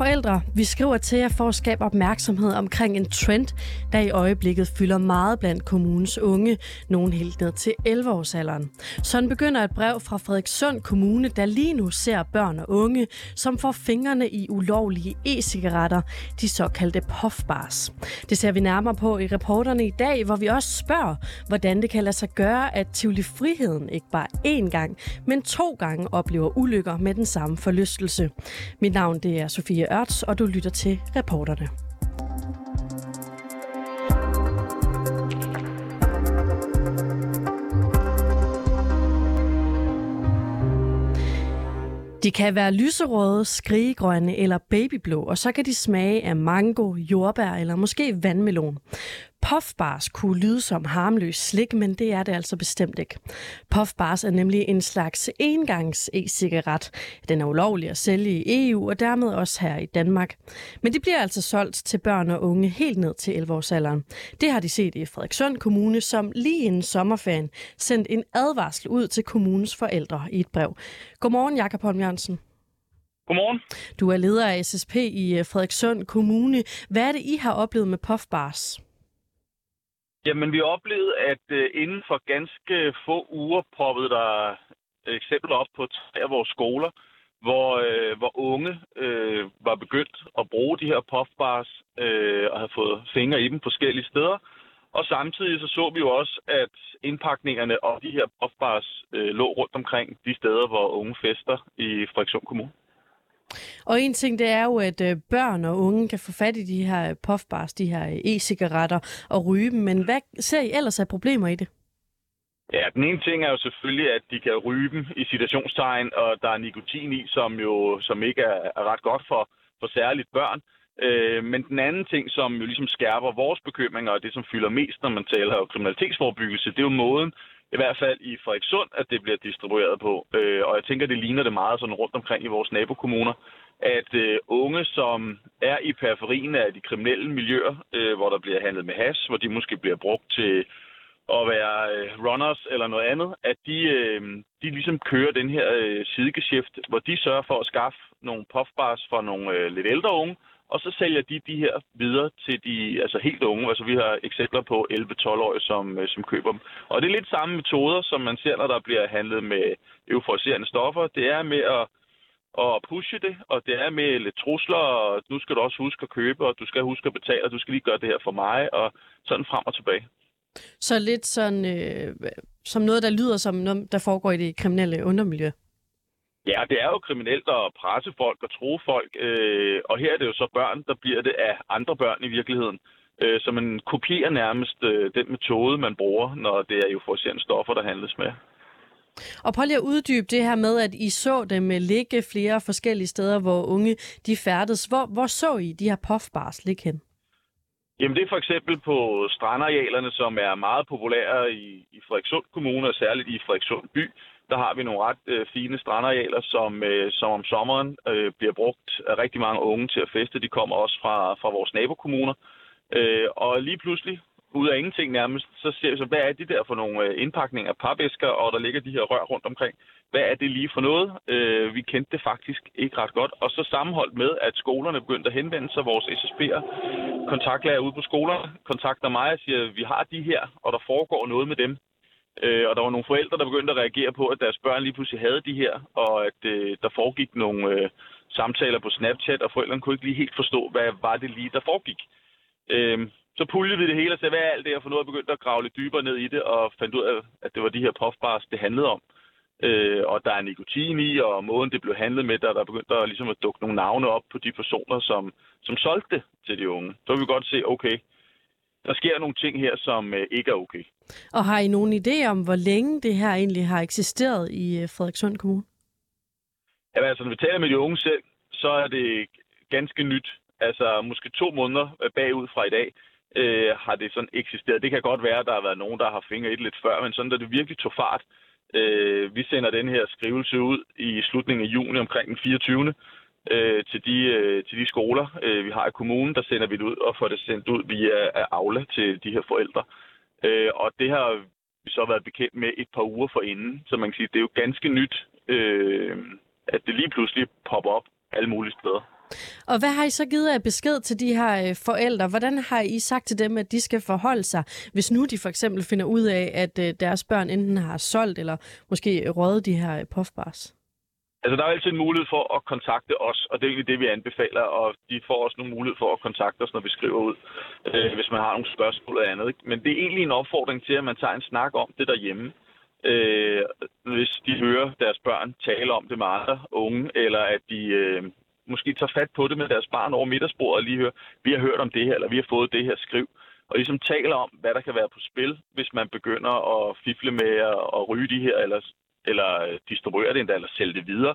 Forældre, vi skriver til jer for at skabe opmærksomhed omkring en trend, der i øjeblikket fylder meget blandt kommunens unge, nogen helt ned til 11-årsalderen. Sådan begynder et brev fra Frederikssund Kommune, der lige nu ser børn og unge, som får fingrene i ulovlige e-cigaretter, de såkaldte puffbars. Det ser vi nærmere på i reporterne i dag, hvor vi også spørger, hvordan det kan lade sig gøre, at Tivoli Friheden ikke bare én gang, men to gange oplever ulykker med den samme forlystelse. Mit navn det er Sofie Ørts, og du lytter til reporterne. De kan være lyserøde, skrigegrønne eller babyblå, og så kan de smage af mango, jordbær eller måske vandmelon. Puffbars kunne lyde som harmløs slik, men det er det altså bestemt ikke. Puffbars er nemlig en slags engangs e-cigaret. Den er ulovlig at sælge i EU og dermed også her i Danmark. Men de bliver altså solgt til børn og unge helt ned til 11 års alderen. Det har de set i Frederikssund Kommune, som lige inden sommerferien sendt en advarsel ud til kommunens forældre i et brev. Godmorgen, Jakob Holm Jørgensen. Godmorgen. Du er leder af SSP i Frederikssund Kommune. Hvad er det, I har oplevet med Puffbars? Jamen, vi oplevede, at øh, inden for ganske få uger poppede der øh, eksempler op på tre af vores skoler, hvor, øh, hvor unge øh, var begyndt at bruge de her puffbars øh, og havde fået fingre i dem forskellige steder. Og samtidig så så vi jo også, at indpakningerne og de her puffbars øh, lå rundt omkring de steder, hvor unge fester i Frederikshund Kommune. Og en ting, det er jo, at øh, børn og unge kan få fat i de her puffbars, de her e-cigaretter og ryge dem. Men hvad ser I ellers af problemer i det? Ja, den ene ting er jo selvfølgelig, at de kan ryge dem i citationstegn, og der er nikotin i, som jo som ikke er, er ret godt for, for særligt børn. Øh, men den anden ting, som jo ligesom skærper vores bekymringer, og det som fylder mest, når man taler om kriminalitetsforebyggelse, det er jo måden, i hvert fald i Frederikssund, at det bliver distribueret på. Øh, og jeg tænker, det ligner det meget sådan rundt omkring i vores nabokommuner, at øh, unge, som er i periferien af de kriminelle miljøer, øh, hvor der bliver handlet med has, hvor de måske bliver brugt til at være øh, runners eller noget andet, at de, øh, de ligesom kører den her øh, sidegeschæft, hvor de sørger for at skaffe nogle puffbars for nogle øh, lidt ældre unge, og så sælger de de her videre til de altså helt unge. Altså vi har eksempler på 11-12-årige, som, øh, som køber dem. Og det er lidt samme metoder, som man ser, når der bliver handlet med euforiserende stoffer. Det er med at, at pushe det, og det er med lidt trusler, og nu skal du også huske at købe, og du skal huske at betale, og du skal lige gøre det her for mig, og sådan frem og tilbage. Så lidt sådan, øh, som noget, der lyder som noget, der foregår i det kriminelle undermiljø? Ja, det er jo kriminelt at presse folk og tro folk, øh, og her er det jo så børn, der bliver det af andre børn i virkeligheden. Øh, så man kopierer nærmest øh, den metode, man bruger, når det er jo for stoffer, der handles med. Og prøv lige at uddybe det her med, at I så dem ligge flere forskellige steder, hvor unge de færdes. Hvor, hvor så I de her puffbars ligge hen? Jamen det er for eksempel på strandarealerne, som er meget populære i, i Frederikssund Kommune, og særligt i Frederikssund by der har vi nogle ret øh, fine strandarealer, som, øh, som om sommeren øh, bliver brugt af rigtig mange unge til at feste. De kommer også fra, fra vores nabokommuner. Øh, og lige pludselig, ud af ingenting nærmest, så ser vi så, hvad er det der for nogle øh, indpakninger af papæsker, og der ligger de her rør rundt omkring. Hvad er det lige for noget? Øh, vi kendte det faktisk ikke ret godt. Og så sammenholdt med, at skolerne begyndte at henvende sig, vores SSP'er, kontaktlærer ude på skolerne, kontakter mig og siger, vi har de her, og der foregår noget med dem. Øh, og der var nogle forældre, der begyndte at reagere på, at deres børn lige pludselig havde de her, og at øh, der foregik nogle øh, samtaler på Snapchat, og forældrene kunne ikke lige helt forstå, hvad var det lige, der foregik. Øh, så puljede vi det hele og sagde, hvad er alt det her for noget, og begyndte at grave lidt dybere ned i det, og fandt ud af, at det var de her puffbars, det handlede om. Øh, og der er nikotin i, og måden det blev handlet med, der der begyndte at, ligesom at dukke nogle navne op på de personer, som, som solgte det til de unge. Så vil vi godt se, okay, der sker nogle ting her, som øh, ikke er okay. Og har I nogen idé om, hvor længe det her egentlig har eksisteret i øh, Frederikssund Kommune? Ja, altså, når vi taler med de unge selv, så er det ganske nyt. Altså, måske to måneder øh, bagud fra i dag, øh, har det sådan eksisteret. Det kan godt være, at der har været nogen, der har fingret et lidt før, men sådan, da det virkelig tog fart. Øh, vi sender den her skrivelse ud i slutningen af juni omkring den 24 øh, til, de, øh, til de skoler, øh, vi har i kommunen. Der sender vi det ud og får det sendt ud via Aula til de her forældre. Øh, og det har vi så været bekendt med et par uger forinden. Så man kan sige, det er jo ganske nyt, øh, at det lige pludselig popper op alle mulige steder. Og hvad har I så givet af besked til de her øh, forældre? Hvordan har I sagt til dem, at de skal forholde sig, hvis nu de for eksempel finder ud af, at øh, deres børn enten har solgt eller måske røget de her puffbars? Altså, der er altid en mulighed for at kontakte os, og det er egentlig det, vi anbefaler, og de får også nogle mulighed for at kontakte os, når vi skriver ud, øh, hvis man har nogle spørgsmål eller andet. Ikke? Men det er egentlig en opfordring til, at man tager en snak om det derhjemme. Øh, hvis de hører deres børn tale om det med andre unge, eller at de øh, måske tager fat på det med deres barn over middagsbordet og lige hører, vi har hørt om det her, eller vi har fået det her skriv, og ligesom taler om, hvad der kan være på spil, hvis man begynder at fifle med at, at ryge de her, eller eller øh, distribuere det endda, eller sælge det videre.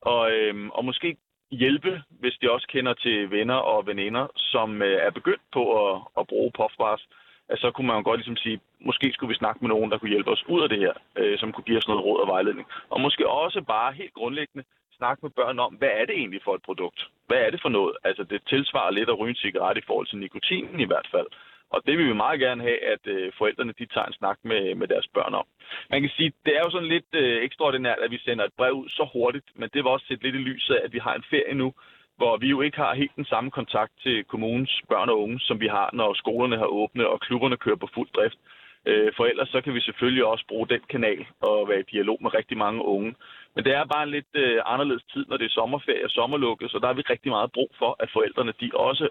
Og, øhm, og måske hjælpe, hvis de også kender til venner og veninder, som øh, er begyndt på at, at bruge puffbars, at så kunne man jo godt ligesom sige, måske skulle vi snakke med nogen, der kunne hjælpe os ud af det her, øh, som kunne give os noget råd og vejledning. Og måske også bare helt grundlæggende snakke med børn om, hvad er det egentlig for et produkt? Hvad er det for noget? Altså det tilsvarer lidt at ryge en cigaret i forhold til nikotinen i hvert fald. Og det vil vi meget gerne have, at øh, forældrene de tager en snak med, med deres børn om. Man kan sige, det er jo sådan lidt øh, ekstraordinært, at vi sender et brev ud så hurtigt, men det var også set lidt i lyset af, at vi har en ferie nu, hvor vi jo ikke har helt den samme kontakt til kommunens børn og unge, som vi har, når skolerne har åbnet og klubberne kører på fuld drift. Øh, for ellers så kan vi selvfølgelig også bruge den kanal og være i dialog med rigtig mange unge. Men det er bare en lidt øh, anderledes tid, når det er sommerferie og sommerlukket, så der har vi rigtig meget brug for, at forældrene de også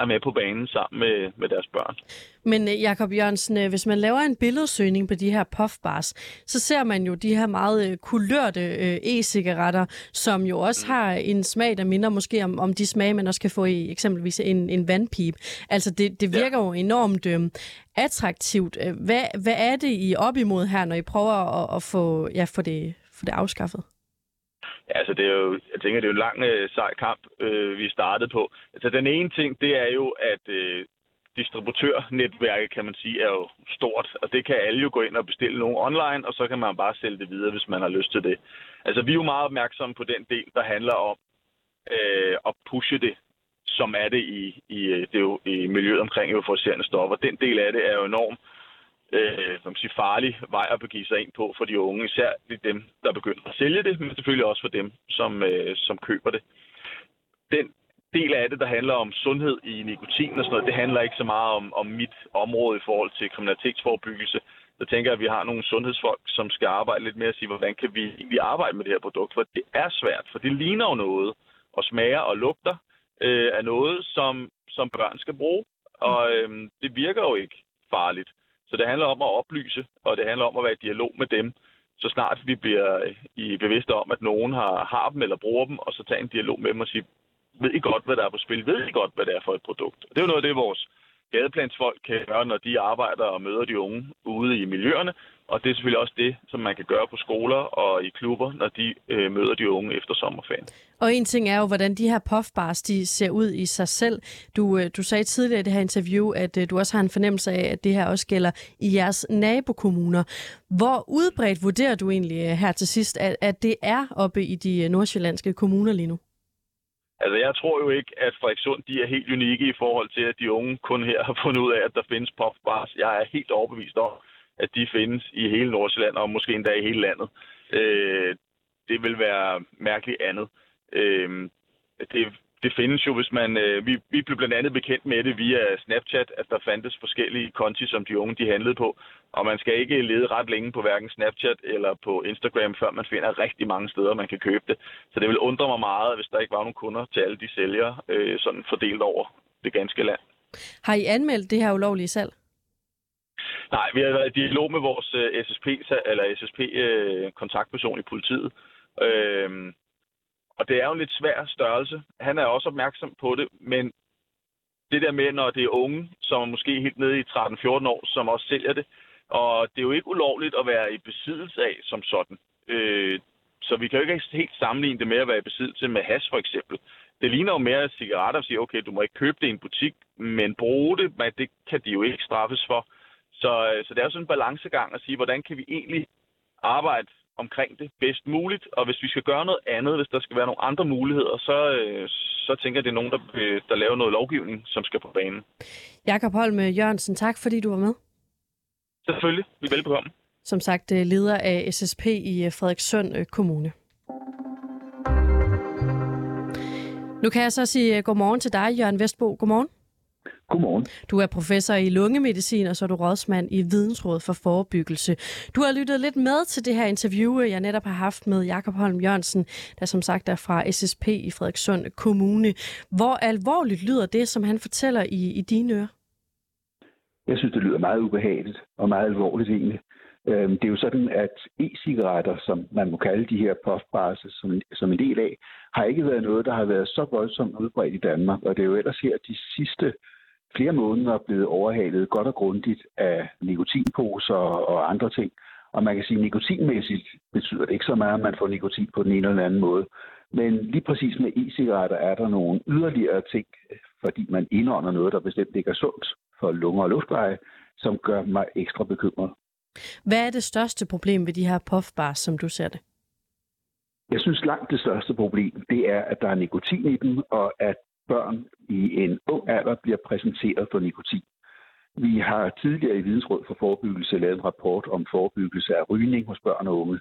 er med på banen sammen med, med deres børn. Men øh, Jakob Jørgensen, øh, hvis man laver en billedsøgning på de her puffbars, så ser man jo de her meget øh, kulørte e-cigaretter, som jo også mm. har en smag, der minder måske om, om de smage, man også kan få i eksempelvis en, en vandpip. Altså det, det virker ja. jo enormt øh, attraktivt. Hvad, hvad er det, I er op imod her, når I prøver at, at få, ja, få, det, få det afskaffet? Altså det er jo, jeg tænker, det er jo en lang øh, sej kamp, øh, vi startede på. Altså den ene ting, det er jo, at øh, distributørnetværket, kan man sige, er jo stort, og det kan alle jo gå ind og bestille nogen online, og så kan man bare sælge det videre, hvis man har lyst til det. Altså vi er jo meget opmærksomme på den del, der handler om øh, at pushe det, som er det i, i, øh, det er jo, i miljøet omkring euforiserende stoffer. Den del af det er jo enormt øh, som siger, farlig vej at begive sig ind på for de unge, især dem, der begynder at sælge det, men selvfølgelig også for dem, som, øh, som køber det. Den del af det, der handler om sundhed i nikotin og sådan noget, det handler ikke så meget om, om mit område i forhold til kriminalitetsforebyggelse. Så tænker jeg, at vi har nogle sundhedsfolk, som skal arbejde lidt mere at sige, hvordan kan vi egentlig arbejde med det her produkt, for det er svært, for det ligner jo noget, og smager og lugter øh, af noget, som, som børn skal bruge. Og øh, det virker jo ikke farligt. Så det handler om at oplyse, og det handler om at være i dialog med dem, så snart vi bliver øh, i bevidste om, at nogen har, har dem eller bruger dem, og så tage en dialog med dem og sige, ved I godt, hvad der er på spil? Ved I godt, hvad det er for et produkt? Og det er jo noget af det, vores gadeplansfolk kan gøre, når de arbejder og møder de unge ude i miljøerne. Og det er selvfølgelig også det, som man kan gøre på skoler og i klubber, når de øh, møder de unge efter sommerferien. Og en ting er jo, hvordan de her puffbars de ser ud i sig selv. Du, øh, du sagde tidligere i det her interview, at øh, du også har en fornemmelse af, at det her også gælder i jeres nabokommuner. Hvor udbredt vurderer du egentlig øh, her til sidst, at, at det er oppe i de øh, nordsjællandske kommuner lige nu? Altså, jeg tror jo ikke, at Frederikssund de er helt unikke i forhold til, at de unge kun her har fundet ud af, at der findes puffbars. Jeg er helt overbevist om, at de findes i hele Nordsjælland, og måske endda i hele landet. Øh, det vil være mærkeligt andet. Øh, det, det findes jo, hvis man... Øh, vi, vi blev blandt andet bekendt med det via Snapchat, at der fandtes forskellige konti, som de unge de handlede på. Og man skal ikke lede ret længe på hverken Snapchat eller på Instagram, før man finder rigtig mange steder, man kan købe det. Så det vil undre mig meget, hvis der ikke var nogen kunder til alle de sælgere, øh, sådan fordelt over det ganske land. Har I anmeldt det her ulovlige salg? Nej, vi har været i dialog med vores uh, SSP, eller SSP-kontaktperson uh, i politiet. Uh, og det er jo en lidt svær størrelse. Han er også opmærksom på det, men det der med, når det er unge, som er måske helt nede i 13-14 år, som også sælger det, og det er jo ikke ulovligt at være i besiddelse af som sådan. Øh, så vi kan jo ikke helt sammenligne det med at være i besiddelse med has for eksempel. Det ligner jo mere cigaretter og sige, okay, du må ikke købe det i en butik, men bruge det, men det kan de jo ikke straffes for. Så, øh, så det er jo sådan en balancegang at sige, hvordan kan vi egentlig arbejde omkring det bedst muligt, og hvis vi skal gøre noget andet, hvis der skal være nogle andre muligheder, så, øh, så tænker jeg, det er nogen, der, øh, der laver noget lovgivning, som skal på banen. Jakob Holm Jørgensen, tak fordi du var med. Selvfølgelig. Vi velbekomme. Som sagt, leder af SSP i Frederikssund Kommune. Nu kan jeg så sige godmorgen til dig, Jørgen Vestbo. Godmorgen. Godmorgen. Du er professor i lungemedicin, og så er du rådsmand i Vidensrådet for Forebyggelse. Du har lyttet lidt med til det her interview, jeg netop har haft med Jakob Holm Jørgensen, der som sagt er fra SSP i Frederikssund Kommune. Hvor alvorligt lyder det, som han fortæller i, i dine ører? Jeg synes, det lyder meget ubehageligt og meget alvorligt egentlig. Øhm, det er jo sådan, at e-cigaretter, som man må kalde de her puffbars som, som en del af, har ikke været noget, der har været så voldsomt udbredt i Danmark. Og det er jo ellers her de sidste flere måneder blevet overhalet godt og grundigt af nikotinposer og andre ting. Og man kan sige, at nikotinmæssigt betyder det ikke så meget, at man får nikotin på den ene eller anden måde. Men lige præcis med e-cigaretter er der nogle yderligere ting, fordi man indånder noget, der bestemt ikke er sundt for lunger og luftveje, som gør mig ekstra bekymret. Hvad er det største problem ved de her puffbars, som du ser det? Jeg synes langt det største problem, det er, at der er nikotin i dem, og at børn i en ung alder bliver præsenteret for nikotin. Vi har tidligere i Vidensråd for Forebyggelse lavet en rapport om forebyggelse af rygning hos børn og unge.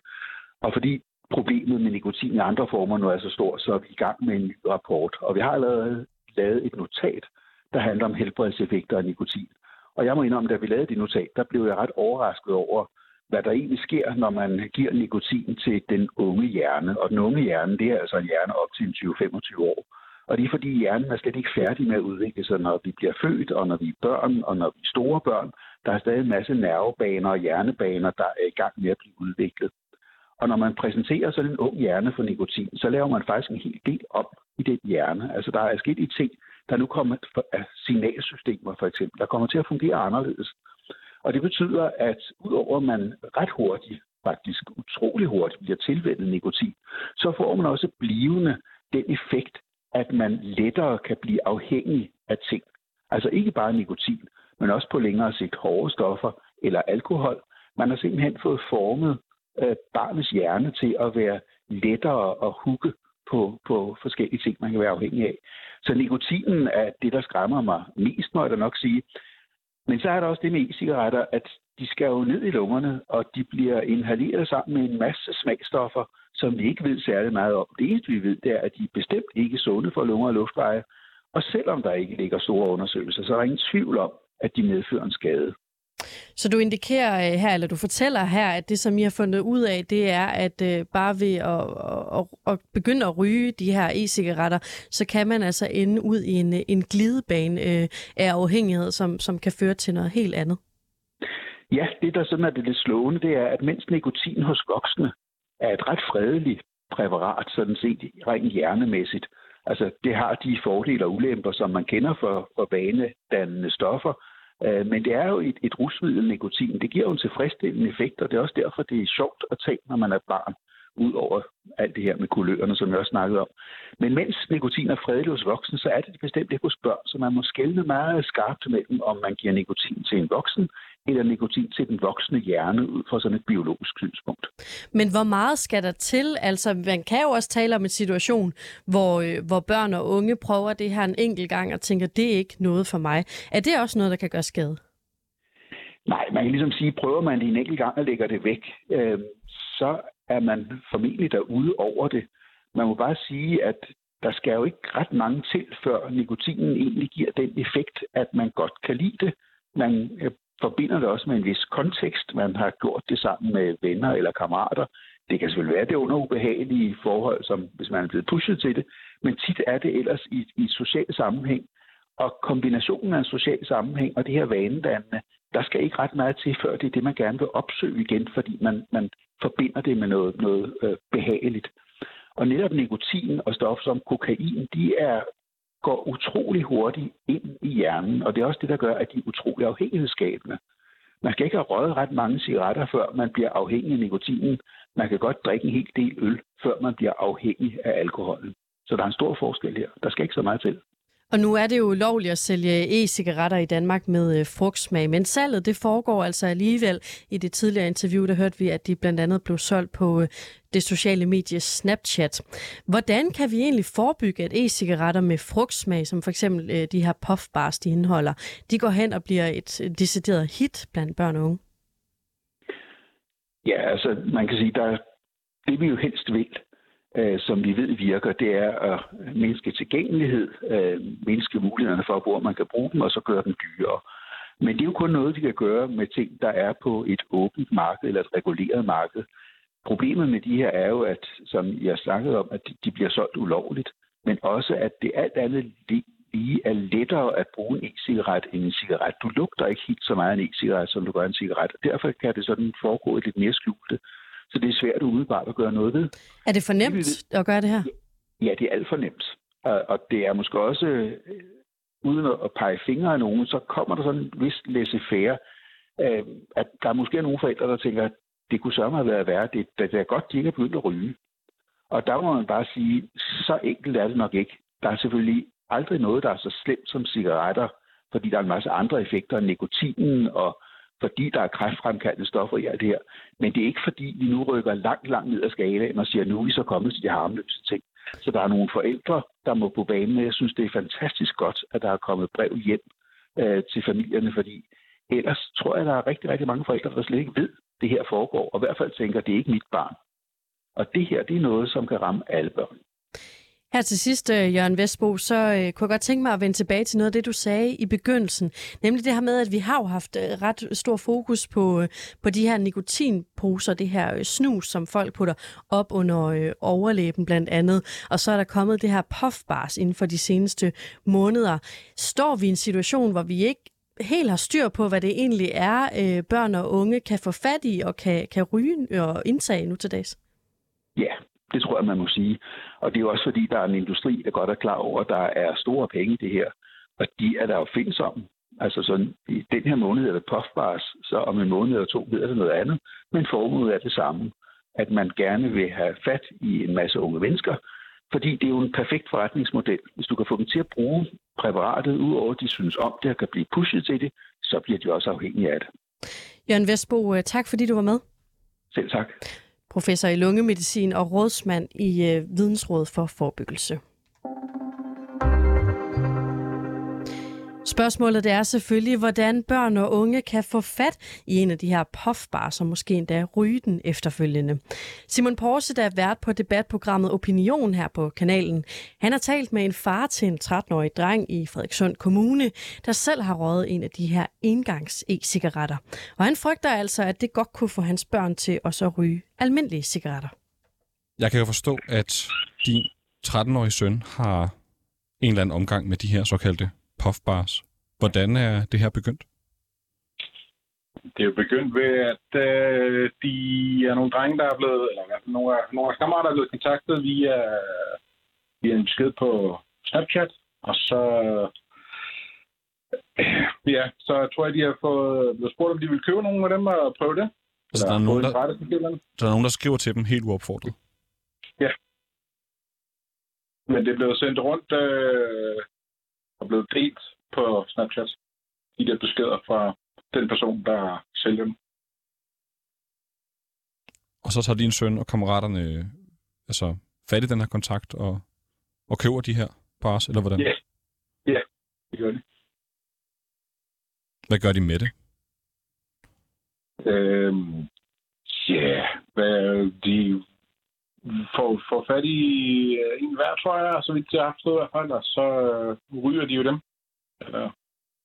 Og fordi problemet med nikotin i andre former nu er så stort, så er vi i gang med en ny rapport. Og vi har allerede lavet et notat, der handler om helbredseffekter af nikotin. Og jeg må indrømme, da vi lavede det notat, der blev jeg ret overrasket over, hvad der egentlig sker, når man giver nikotin til den unge hjerne. Og den unge hjerne, det er altså en hjerne op til 20-25 år. Og det er fordi hjernen er slet ikke færdig med at udvikle sig, når vi bliver født, og når vi er børn, og når vi er store børn. Der er stadig en masse nervebaner og hjernebaner, der er i gang med at blive udviklet. Og når man præsenterer sådan en ung hjerne for nikotin, så laver man faktisk en hel del op i den hjerne. Altså der er sket i ting, der nu kommer af signalsystemer for eksempel, der kommer til at fungere anderledes. Og det betyder, at udover at man ret hurtigt, faktisk utrolig hurtigt, bliver tilvænnet nikotin, så får man også blivende den effekt, at man lettere kan blive afhængig af ting. Altså ikke bare nikotin, men også på længere sigt hårde stoffer eller alkohol. Man har simpelthen fået formet øh, barnets hjerne til at være lettere at hugge på, på forskellige ting, man kan være afhængig af. Så nikotinen er det, der skræmmer mig mest, må jeg da nok sige. Men så er der også det med e-cigaretter, at de skal jo ned i lungerne, og de bliver inhaleret sammen med en masse smagstoffer, som vi ikke ved særlig meget om. Det eneste, vi ved, det er, at de er bestemt ikke sunde for lunger og luftveje. Og selvom der ikke ligger store undersøgelser, så er der ingen tvivl om, at de medfører en skade. Så du indikerer øh, her, eller du fortæller her, at det, som I har fundet ud af, det er, at øh, bare ved at, at, at begynde at ryge de her e-cigaretter, så kan man altså ende ud i en, øh, en glidebane øh, af afhængighed, som, som kan føre til noget helt andet. Ja, det der sådan er det lidt slående, det er, at mens nikotin hos voksne er et ret fredeligt præparat, sådan set rent hjernemæssigt, altså det har de fordele og ulemper, som man kender for, for vanedannende stoffer, Øh, men det er jo et, et rusmiddel, nikotin. Det giver jo en tilfredsstillende effekt, og det er også derfor, det er sjovt at tage, når man er barn, ud over alt det her med kulørerne, som jeg også snakkede om. Men mens nikotin er fredelig hos voksne, så er det bestemt ikke hos børn, så man må skælne meget skarpt mellem, om man giver nikotin til en voksen, eller nikotin til den voksne hjerne ud fra sådan et biologisk synspunkt. Men hvor meget skal der til? Altså, man kan jo også tale om en situation, hvor, øh, hvor børn og unge prøver det her en enkelt gang og tænker, det er ikke noget for mig. Er det også noget, der kan gøre skade? Nej, man kan ligesom sige, prøver man det en enkelt gang og lægger det væk, øh, så er man formentlig derude over det. Man må bare sige, at der skal jo ikke ret mange til, før nikotinen egentlig giver den effekt, at man godt kan lide det. Man øh, forbinder det også med en vis kontekst. Man har gjort det sammen med venner eller kammerater. Det kan selvfølgelig være det under ubehagelige forhold, som hvis man er blevet pushet til det, men tit er det ellers i, i social sammenhæng. Og kombinationen af en social sammenhæng og det her vanedannende, der skal ikke ret meget til, før det er det, man gerne vil opsøge igen, fordi man, man forbinder det med noget, noget øh, behageligt. Og netop nikotin og stoffer som kokain, de er går utrolig hurtigt ind i hjernen, og det er også det, der gør, at de er utrolig afhængighedsskabende. Man skal ikke have røget ret mange cigaretter, før man bliver afhængig af nikotinen. Man kan godt drikke en hel del øl, før man bliver afhængig af alkoholen. Så der er en stor forskel her. Der skal ikke så meget til. Og nu er det jo ulovligt at sælge e-cigaretter i Danmark med øh, frugtsmag, men salget det foregår altså alligevel. I det tidligere interview, der hørte vi, at de blandt andet blev solgt på øh, det sociale medie Snapchat. Hvordan kan vi egentlig forebygge, at e-cigaretter med frugtsmag, som for eksempel øh, de her puffbars, de indeholder, de går hen og bliver et decideret hit blandt børn og unge? Ja, altså man kan sige, der det vi jo helst vil, øh, som vi ved virker, det er at mindske tilgængelighed, øh, mindske mulighederne for, hvor man kan bruge dem, og så gøre dem dyrere. Men det er jo kun noget, vi kan gøre med ting, der er på et åbent marked eller et reguleret marked. Problemet med de her er jo, at, som jeg snakkede om, at de bliver solgt ulovligt, men også, at det alt andet lige er lettere at bruge en e-cigaret end en cigaret. Du lugter ikke helt så meget en e-cigaret, som du gør en cigaret, og derfor kan det sådan foregå lidt mere skjulte. Så det er svært umiddelbart at gøre noget ved. Er det for nemt at gøre det her? Ja, det er alt for nemt. Og det er måske også, øh, uden at pege fingre af nogen, så kommer der sådan en vis laissez-faire, øh, at der er måske nogle forældre, der tænker, at det kunne sørge mig at være værd. Det, det er godt, de ikke er begyndt at ryge. Og der må man bare sige, så enkelt er det nok ikke. Der er selvfølgelig aldrig noget, der er så slemt som cigaretter, fordi der er en masse andre effekter, nikotinen og fordi der er kræftfremkaldende stoffer i alt det her. Men det er ikke fordi, vi nu rykker langt, langt ned ad skalaen og siger, at nu er vi så kommet til de harmløse ting. Så der er nogle forældre, der må på banen. Jeg synes, det er fantastisk godt, at der er kommet brev hjem øh, til familierne, fordi ellers tror jeg, at der er rigtig, rigtig mange forældre, der slet ikke ved, at det her foregår, og i hvert fald tænker, at det er ikke mit barn. Og det her, det er noget, som kan ramme alle børn. Her til sidst, øh, Jørgen Vestbo, så øh, kunne jeg godt tænke mig at vende tilbage til noget af det, du sagde i begyndelsen. Nemlig det her med, at vi har jo haft øh, ret stor fokus på, øh, på de her nikotinposer, det her øh, snus, som folk putter op under øh, overlæben blandt andet. Og så er der kommet det her puffbars inden for de seneste måneder. Står vi i en situation, hvor vi ikke helt har styr på, hvad det egentlig er, øh, børn og unge kan få fat i og kan, kan ryge og indtage nu til dags? Ja, det tror jeg, man må sige. Og det er jo også fordi, der er en industri, der godt er klar over, at der er store penge i det her. Og de er der jo findes om. Altså sådan, i den her måned er det puffbars, så om en måned eller to hedder det noget andet. Men formålet er det samme. At man gerne vil have fat i en masse unge mennesker, fordi det er jo en perfekt forretningsmodel. Hvis du kan få dem til at bruge præparatet, udover at de synes om det og kan blive pushet til det, så bliver de også afhængige af det. Jørgen Vestbo, tak fordi du var med. Selv tak professor i lungemedicin og rådsmand i øh, Vidensråd for Forebyggelse. Spørgsmålet det er selvfølgelig, hvordan børn og unge kan få fat i en af de her puffbars, som måske endda ryge den efterfølgende. Simon Porse, der er vært på debatprogrammet Opinion her på kanalen, han har talt med en far til en 13-årig dreng i Frederikssund Kommune, der selv har røget en af de her engangs e-cigaretter. Og han frygter altså, at det godt kunne få hans børn til at så ryge almindelige cigaretter. Jeg kan jo forstå, at din 13-årige søn har en eller anden omgang med de her såkaldte puffbars. Hvordan er det her begyndt? Det er jo begyndt ved, at øh, de er nogle drenge, der er blevet, eller nogle, nogle af kammerater, der er blevet kontaktet via, via en besked på Snapchat, og så øh, ja, så tror jeg, de har fået blevet spurgt, om de vil købe nogle af dem og prøve det. Så der, er nogen, der, der er nogen, der skriver til dem helt uopfordret? Ja. Men det blev sendt rundt øh, og blevet delt på Snapchat. De der beskeder fra den person, der sælger dem. Og så tager din søn og kammeraterne altså, fat i den her kontakt og, og køber de her bars, eller hvordan? Ja, yeah. yeah, det gør de. Hvad gør de med det? Øhm, ja, yeah, de får, får fat i øh, en hver, tror jeg, så vidt jeg har forstået i hvert fald, og så øh, ryger de jo dem. Eller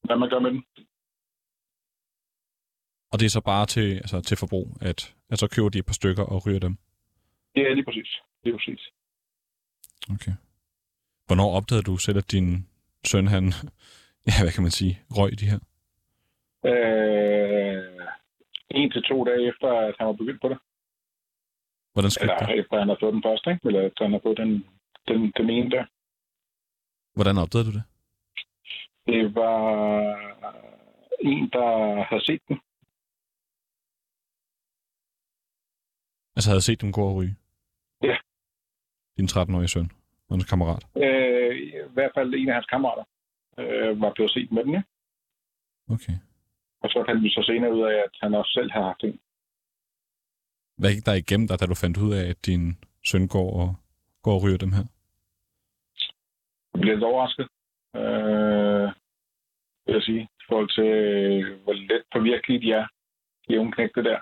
hvad man gør med dem. Og det er så bare til, altså, til forbrug, at, at så køber de et par stykker og ryger dem? Det er lige præcis. Det er præcis. Okay. Hvornår opdagede du selv, at din søn, han, ja, hvad kan man sige, røg de her? Øh, en til to dage efter, at han var begyndt på det. Hvordan skete Eller det? efter han har fået den første, ikke? Eller efter han har fået den, den, den ene der. Hvordan opdagede du det? Det var en, der havde set den. Altså havde set dem gå og ryge? Ja. Din 13-årige søn og hans kammerat? Øh, I hvert fald en af hans kammerater øh, var blevet set med den, ja. Okay. Og så fandt vi så senere ud af, at han også selv har haft en. Hvad gik der igennem dig, da du fandt ud af, at din søn går og, går og ryger dem her? Jeg blev lidt overrasket, øh, vil jeg sige, i forhold til, hvor let påvirkelige de er, de unge knægte der.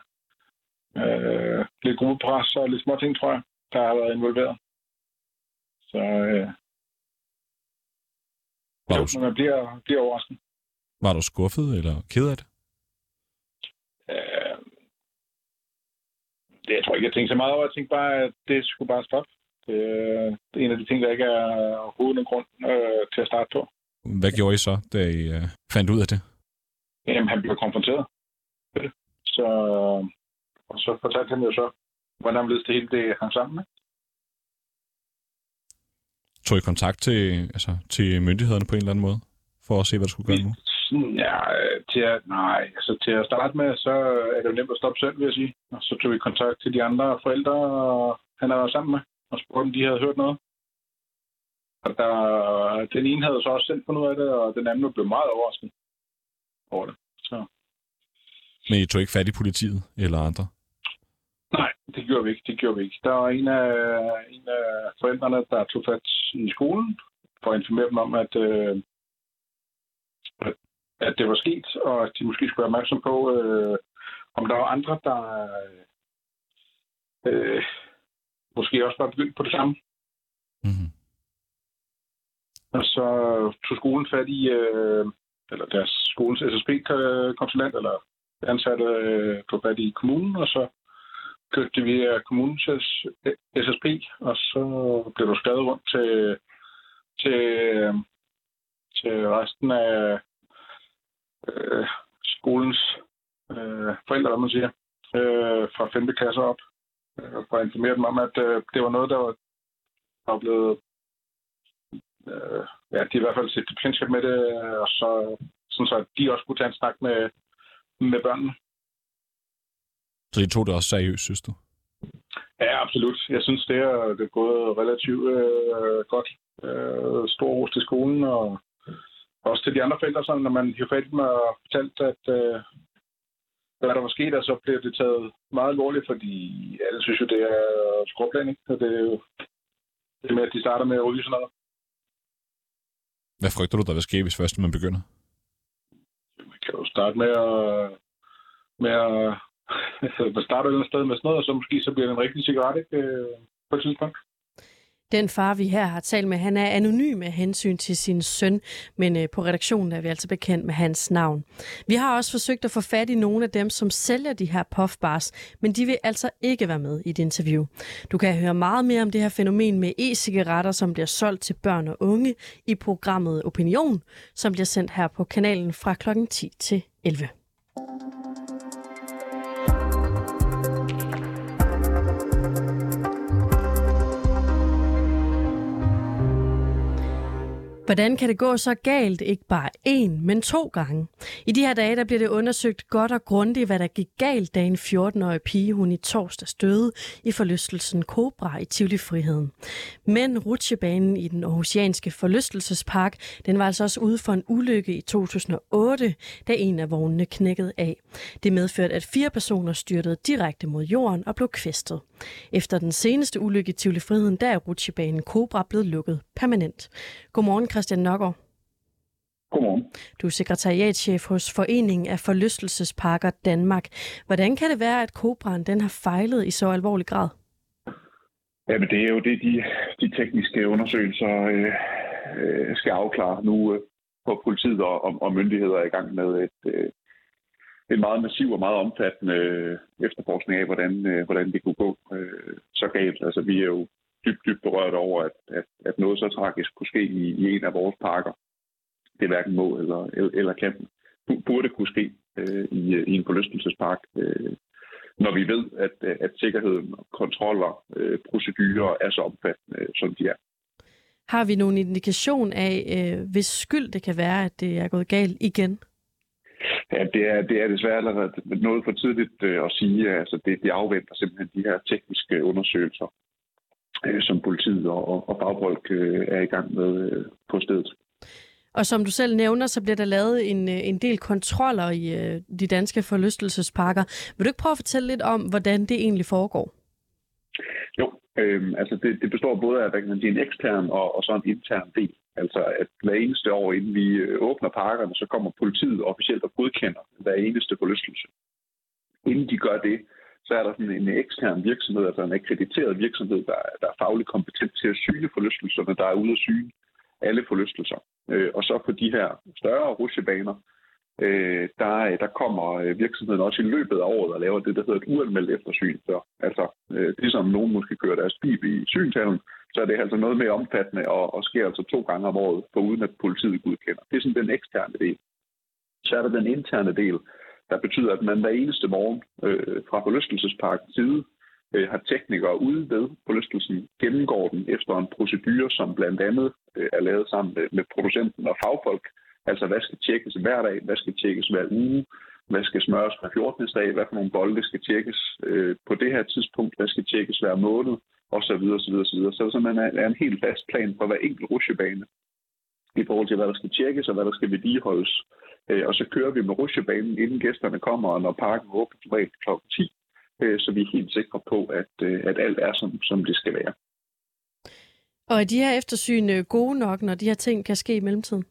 Øh, lidt gruppepres og lidt små ting, tror jeg, der har været involveret. Så øh, Var jo, du, man bliver, bliver overrasket. var du skuffet eller ked af det? Øh, det, jeg tror ikke, jeg tænkte så meget over. Jeg tænkte bare, at det skulle bare stoppe. Det, øh, det er en af de ting, der ikke er overhovedet nogen grund øh, til at starte på. Hvad gjorde I så, da I uh, fandt ud af det? Jamen, han blev konfronteret med det. Så, og så fortalte han jo så, hvordan det hele det hang sammen med. Tog I kontakt til, altså, til myndighederne på en eller anden måde? For at se, hvad der skulle gøre nu? Ja, øh, til at, nej, altså til at starte med, så er det jo nemt at stoppe selv, vil jeg sige. Og så tog vi kontakt til de andre forældre, han er sammen med, og spurgte, om de havde hørt noget. Og der, den ene havde så også selv fundet ud af det, og den anden blev meget overrasket over det. Så Men I tog ikke fat i politiet eller andre? nej, det gjorde vi ikke. Det gjorde vi ikke. Der var en af, en af forældrene, der tog fat i skolen for at informere dem om, at, øh, at, at det var sket, og at de måske skulle være opmærksom på, øh, om der var andre, der øh, måske også var begyndt på det samme. Mm-hmm. Og så tog skolen fat i, øh, eller deres skolens SSP-konsulent, eller ansatte øh, tog fat i kommunen, og så kørte de via kommunens SSP, og så blev der skrevet rundt til, til, øh, til resten af øh, skolens øh, forældre, hvad man siger, øh, fra 5. klasse op, øh, for at informere dem om, at øh, det var noget, der var, der var blevet øh, ja, de i hvert fald set bekendtskab med det, og så, sådan så at de også kunne tage en snak med, med børnene. Så I tog det også seriøst, synes du? Ja, absolut. Jeg synes, det er, det er gået relativt øh, godt. Øh, stor ros til skolen, og også til de andre forældre, så når man hiver fat i dem og fortalt, at øh, hvad der var sket, og så bliver det taget meget alvorligt, fordi alle synes jo, det er skråplan, ikke? Og det er jo det med, at de starter med at ryge sådan noget. Hvad frygter du, der vil ske, hvis først man begynder? Man kan jo starte med at, med at man starter et eller andet sted med sådan noget, og så måske så bliver det en rigtig cigaret, ikke? Øh, på et tidspunkt. Den far, vi her har talt med, han er anonym med hensyn til sin søn, men øh, på redaktionen er vi altså bekendt med hans navn. Vi har også forsøgt at få fat i nogle af dem, som sælger de her puffbars, men de vil altså ikke være med i et interview. Du kan høre meget mere om det her fænomen med e-cigaretter, som bliver solgt til børn og unge i programmet Opinion, som bliver sendt her på kanalen fra kl. 10 til 11. Hvordan kan det gå så galt, ikke bare én, men to gange? I de her dage der bliver det undersøgt godt og grundigt, hvad der gik galt, da en 14-årig pige hun i torsdag døde i forlystelsen Cobra i Tivoli Friheden. Men rutsjebanen i den aarhusianske forlystelsespark, den var altså også ude for en ulykke i 2008, da en af vognene knækkede af. Det medførte, at fire personer styrtede direkte mod jorden og blev kvæstet. Efter den seneste ulykke i Tivoli Friheden, der er rutsjebanen Cobra blevet lukket permanent. Godmorgen, Christian Nørgaard. Godmorgen. Du er sekretariatchef hos Foreningen af Forlystelsesparker Danmark. Hvordan kan det være, at Cobraen den har fejlet i så alvorlig grad? Jamen, det er jo det, de, de tekniske undersøgelser øh, øh, skal afklare nu, øh, hvor politiet og, og, og myndigheder er i gang med et, øh, en meget massiv og meget omfattende øh, efterforskning af, hvordan, øh, hvordan det kunne gå øh, så galt. Altså, vi er jo dybt, dybt berørt over, at, at, at noget så tragisk kunne ske i, i en af vores parker. Det hverken må eller, eller kan. Burde kunne ske øh, i, i en forlystelsespark, øh, når vi ved, at, at sikkerheden, kontroller, øh, procedurer er så omfattende, som de er. Har vi nogen indikation af, øh, hvis skyld det kan være, at det er gået galt igen? Ja, det er, det er desværre allerede noget for tidligt øh, at sige. Altså, det, det afventer simpelthen de her tekniske undersøgelser, øh, som politiet og, og fagfolk øh, er i gang med på stedet. Og som du selv nævner, så bliver der lavet en, en del kontroller i de danske forlystelsesparker. Vil du ikke prøve at fortælle lidt om, hvordan det egentlig foregår? Jo, øh, altså det, det består både af hvad kan man sige, en ekstern og, og så en intern del. Altså at hver eneste år, inden vi øh, åbner parkerne, så kommer politiet officielt og godkender hver eneste forlystelse. Inden de gør det, så er der sådan en ekstern virksomhed, altså en akkrediteret virksomhed, der, der er fagligt kompetent til at syne forlystelserne, der er ude at syne alle forlystelser. Øh, og så på de her større rusjebaner, øh, der, der kommer øh, virksomheden også i løbet af året og laver det, der hedder et uanmeldt eftersyn. Så, altså, øh, som nogen måske kører deres bil i synshallen, så er det altså noget mere omfattende og, og sker altså to gange om året, for uden at politiet godkender. Det er sådan den eksterne del. Så er der den interne del, der betyder, at man hver eneste morgen øh, fra forlystelsesparkens side øh, har teknikere ude ved forlystelsen, gennemgår den efter en procedure, som blandt andet øh, er lavet sammen med, med producenten og fagfolk. Altså, hvad skal tjekkes hver dag, hvad skal tjekkes hver uge, hvad skal smøres hver 14. dag, hvad for nogle bolde skal tjekkes øh, på det her tidspunkt, hvad skal tjekkes hver måned, og så videre, så videre, så videre. Så der simpelthen er en helt fast plan for hver enkelt rusjebane i forhold til, hvad der skal tjekkes og hvad der skal vedligeholdes. Øh, og så kører vi med rusjebanen, inden gæsterne kommer, og når parken åbner normalt kl. 10, øh, så vi er helt sikre på, at, øh, at alt er, som, som det skal være. Og er de her eftersyn gode nok, når de her ting kan ske i mellemtiden?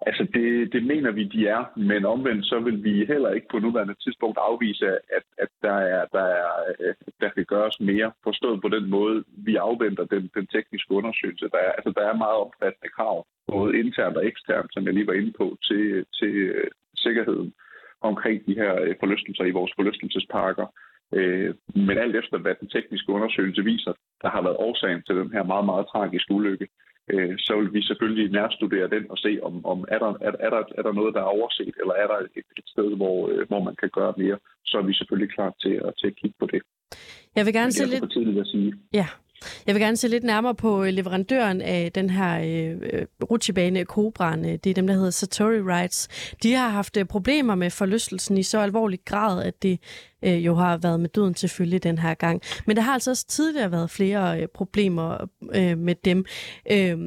Altså, det, det mener vi, de er, men omvendt så vil vi heller ikke på nuværende tidspunkt afvise, at, at der, er, der, er, øh, der kan gøres mere, forstået på den måde, vi afventer den, den tekniske undersøgelse. Der er, altså, der er meget omfattende krav, både internt og eksternt, som jeg lige var inde på, til, til øh, sikkerheden omkring de her øh, forlystelser i vores forlystelsesparker. Men alt efter, hvad den tekniske undersøgelse viser, der har været årsagen til den her meget, meget tragiske ulykke, øh, så vil vi selvfølgelig nærstudere den og se, om, om er, der, er, er, der, er der noget, der er overset, eller er der et, et sted, hvor, øh, hvor man kan gøre mere, så er vi selvfølgelig klar til at, til at kigge på det. Jeg vil gerne se lidt... For tidligt at sige. Ja, jeg vil gerne se lidt nærmere på øh, leverandøren af den her øh, rutsjebane Cobraen. Det er dem, der hedder Satori Rides. De har haft øh, problemer med forlystelsen i så alvorlig grad, at det øh, jo har været med døden til følge den her gang. Men der har altså også tidligere været flere øh, problemer øh, med dem. Øh,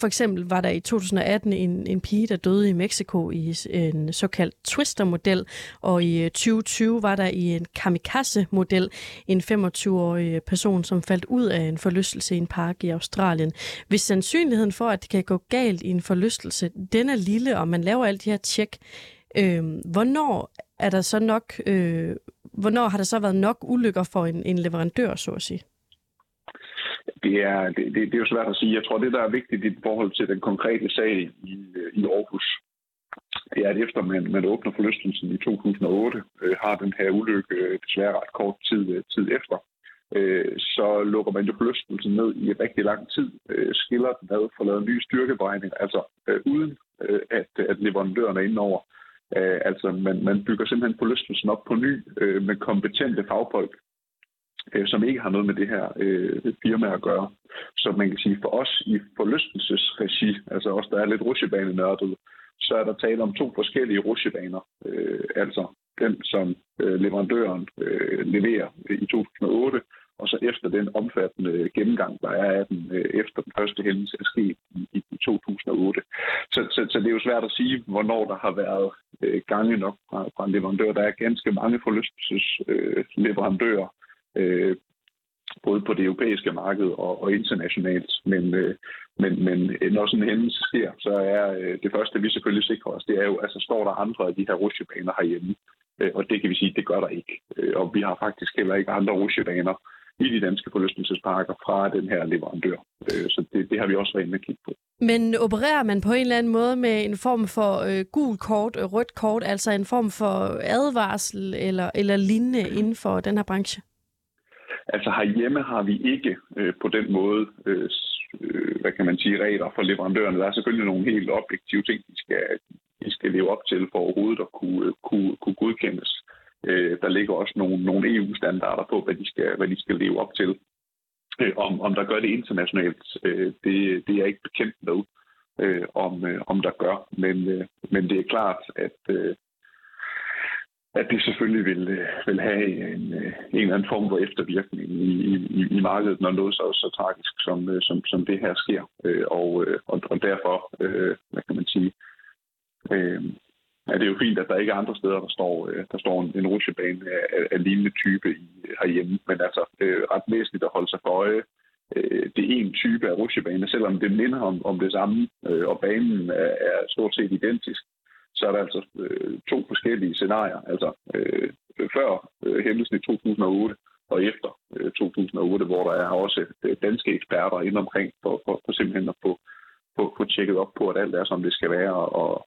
for eksempel var der i 2018 en, en pige, der døde i Mexico i en såkaldt Twister-model, og i øh, 2020 var der i en kamikaze-model en 25-årig person, som faldt ud af en forlystelse i en park i Australien. Hvis sandsynligheden for, at det kan gå galt i en forlystelse, den er lille, og man laver alle de her tjek, øh, hvornår er der så nok, øh, hvornår har der så været nok ulykker for en, en leverandør, så at sige? Det er, det, det, det er jo svært at sige. Jeg tror, det, der er vigtigt i forhold til den konkrete sag i, i Aarhus, det er, at efter man, man åbner forlystelsen i 2008, øh, har den her ulykke øh, desværre ret kort tid, øh, tid efter, øh, så lukker man jo forlystelsen ned i rigtig lang tid, øh, skiller den ad, får lavet nye styrkeberegninger, altså øh, uden øh, at, at leverandøren er indover. over. Øh, altså, man, man bygger simpelthen forlystelsen op på ny øh, med kompetente fagfolk, øh, som ikke har noget med det her øh, firma at gøre. Så man kan sige, for os i forlystelsesregi, altså os, der er lidt rusjebanenørdet, så er der tale om to forskellige rusjebaner. Øh, altså den, som øh, leverandøren øh, leverer i 2008, og så efter den omfattende gennemgang, der er af den øh, efter den første hændelse er sket i, i 2008. Så, så, så det er jo svært at sige, hvornår der har været øh, gange nok fra, fra en leverandør. Der er ganske mange forlystelsesleverandører, øh, både på det europæiske marked og, og internationalt. Men, øh, men, men når sådan en hændelse sker, så er øh, det første, vi selvfølgelig sikrer os, det er jo, altså står der andre af de her rusjebaner herhjemme. Øh, og det kan vi sige, det gør der ikke. Øh, og vi har faktisk heller ikke andre rusjebaner i de danske forlystelsesparker fra den her leverandør. Øh, så det, det har vi også været inde at kigge på. Men opererer man på en eller anden måde med en form for øh, gul kort, øh, rødt kort, altså en form for advarsel eller, eller lignende inden for den her branche? Altså herhjemme har vi ikke øh, på den måde, øh, øh, hvad kan man sige, regler for leverandørerne. Der er selvfølgelig nogle helt objektive ting, de skal, de skal leve op til for overhovedet at kunne, kunne, kunne godkendes. Øh, der ligger også nogle, nogle EU-standarder på, hvad de, skal, hvad de skal leve op til. Øh, om, om der gør det internationalt, øh, det, det er jeg ikke bekendt med, øh, om, øh, om der gør. Men, øh, men det er klart, at, øh, at det selvfølgelig vil, øh, vil have en, øh, en eller anden form for eftervirkning i, i, i markedet, når noget så, så tragisk, som, øh, som, som det her sker. Øh, og, øh, og, og derfor, øh, hvad kan man sige, øh, Ja, det er jo fint, at der ikke er andre steder, der står, øh, der står en, en rutsjebane af, af lignende type i, herhjemme. Men altså, det er ret væsentligt at holde sig for øje. Øh, det er en type af rutsjebane, selvom det minder om, om det samme, øh, og banen er, er stort set identisk, så er der altså øh, to forskellige scenarier. Altså øh, før øh, hændelsen i 2008 og efter øh, 2008, hvor der er også øh, danske eksperter inde omkring for, for, for simpelthen at få, få, få tjekket op på, at alt er, som det skal være. Og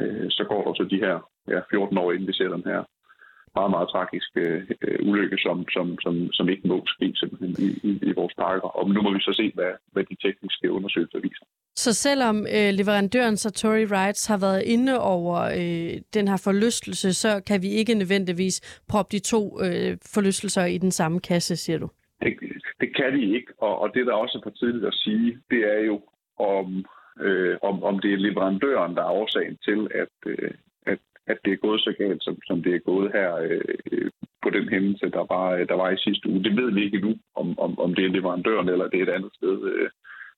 øh, så går der så de her ja, 14 år, inden vi ser den her meget, meget tragisk øh, ulykke, som, som, som, som ikke må ske simpelthen i, i, i vores parker. Og nu må vi så se, hvad, hvad de tekniske undersøgelser viser. Så selvom øh, leverandøren Satori Rides har været inde over øh, den her forlystelse, så kan vi ikke nødvendigvis proppe de to øh, forlystelser i den samme kasse, siger du? Det, det kan de ikke, og, og det der også er for tidligt at sige, det er jo, om, øh, om, om det er leverandøren, der er årsagen til, at, øh, at, at det er gået så galt, som, som det er gået her øh, på den hændelse, der var, øh, der var i sidste uge. Det ved vi ikke endnu, om, om, om det er leverandøren eller det er et andet sted. Øh,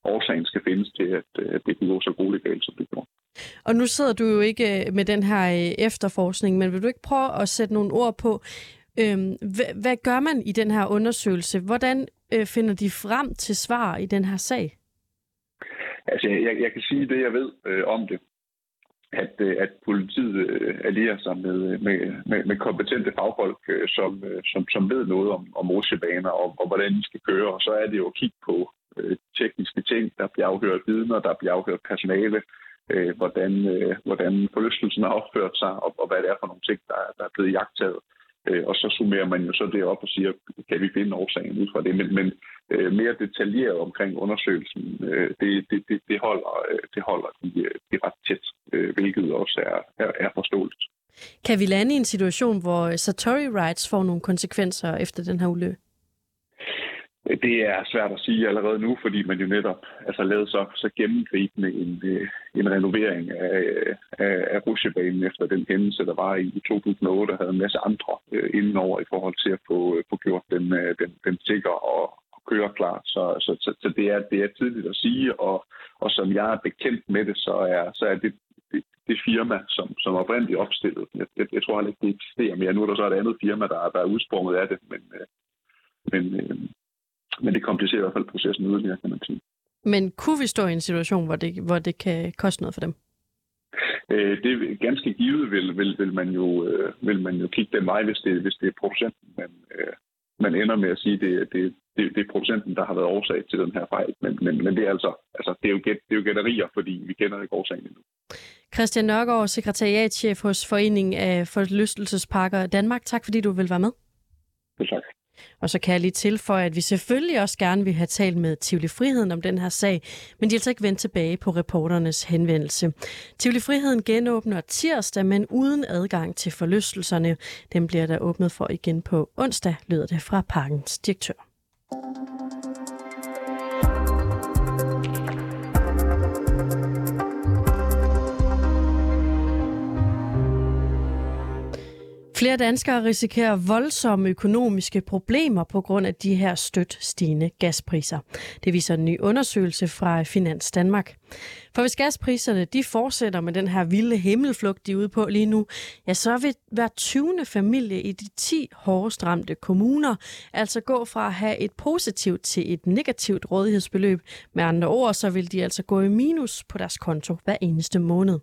årsagen skal findes til, at, øh, at det kan gå så grueligt galt, som det gjorde. Og nu sidder du jo ikke øh, med den her efterforskning, men vil du ikke prøve at sætte nogle ord på, øhm, hvad, hvad gør man i den her undersøgelse? Hvordan øh, finder de frem til svar i den her sag? Altså, jeg, jeg kan sige det, jeg ved øh, om det. At, øh, at politiet øh, allierer sig med, øh, med, med, med kompetente fagfolk, øh, som, øh, som, som ved noget om, om rutsjebaner og, og hvordan de skal køre. Og så er det jo at kigge på øh, tekniske ting, der bliver afhørt vidner, der bliver afhørt personale, øh, hvordan, øh, hvordan forlystelsen har opført sig, og, og hvad det er for nogle ting, der, der er blevet jagtet. Øh, og så summerer man jo så det op og siger, kan vi finde årsagen ud fra det? Men, men øh, mere detaljeret omkring undersøgelsen, øh, det, det, det, det, holder, øh, det holder de, de ret tæt, øh, hvilket også er, er, er forståeligt. Kan vi lande i en situation, hvor Satori Rights får nogle konsekvenser efter den her ulykke? Det er svært at sige allerede nu, fordi man jo netop altså, lavede så, så gennemgribende en, øh, en renovering af, af, af rusjebanen efter den hændelse, der var i 2008, og havde en masse andre øh, indenover i forhold til at få, øh, få gjort den, øh, den, den sikker og, og køre klar. Så, så, så, så det, er, det er tidligt at sige, og, og som jeg er bekendt med det, så er, så er det, det, det firma, som, som oprindeligt opstillet. Jeg, jeg, jeg tror heller ikke, det eksisterer mere. Nu er der så et andet firma, der, der er udsprunget af det, men, øh, men øh, men det komplicerer i hvert fald processen yderligere, kan man sige. Men kunne vi stå i en situation, hvor det, hvor det kan koste noget for dem? Øh, det er ganske givet, vil, vil, vil, man jo, øh, vil man jo kigge den vej, hvis det, hvis det er producenten, man, øh, man ender med at sige, at det, det, det, det er producenten, der har været årsag til den her fejl. Men, men, men det er altså, altså det er jo, gæt, det er jo gætterier, fordi vi kender ikke årsagen endnu. Christian Nørgaard, sekretariatchef hos Foreningen af Forlystelsesparker Danmark. Tak fordi du vil være med. Det tak. Og så kan jeg lige tilføje, at vi selvfølgelig også gerne vil have talt med Tivoli Friheden om den her sag, men de er altså ikke vendt tilbage på reporternes henvendelse. Tivoli Friheden genåbner tirsdag, men uden adgang til forlystelserne. Den bliver der åbnet for igen på onsdag, lyder det fra parkens direktør. Flere danskere risikerer voldsomme økonomiske problemer på grund af de her stødt stigende gaspriser. Det viser en ny undersøgelse fra Finans Danmark. For hvis gaspriserne de fortsætter med den her vilde himmelflugt, de er ude på lige nu, ja, så vil hver 20. familie i de 10 hårdest ramte kommuner altså gå fra at have et positivt til et negativt rådighedsbeløb. Med andre ord, så vil de altså gå i minus på deres konto hver eneste måned.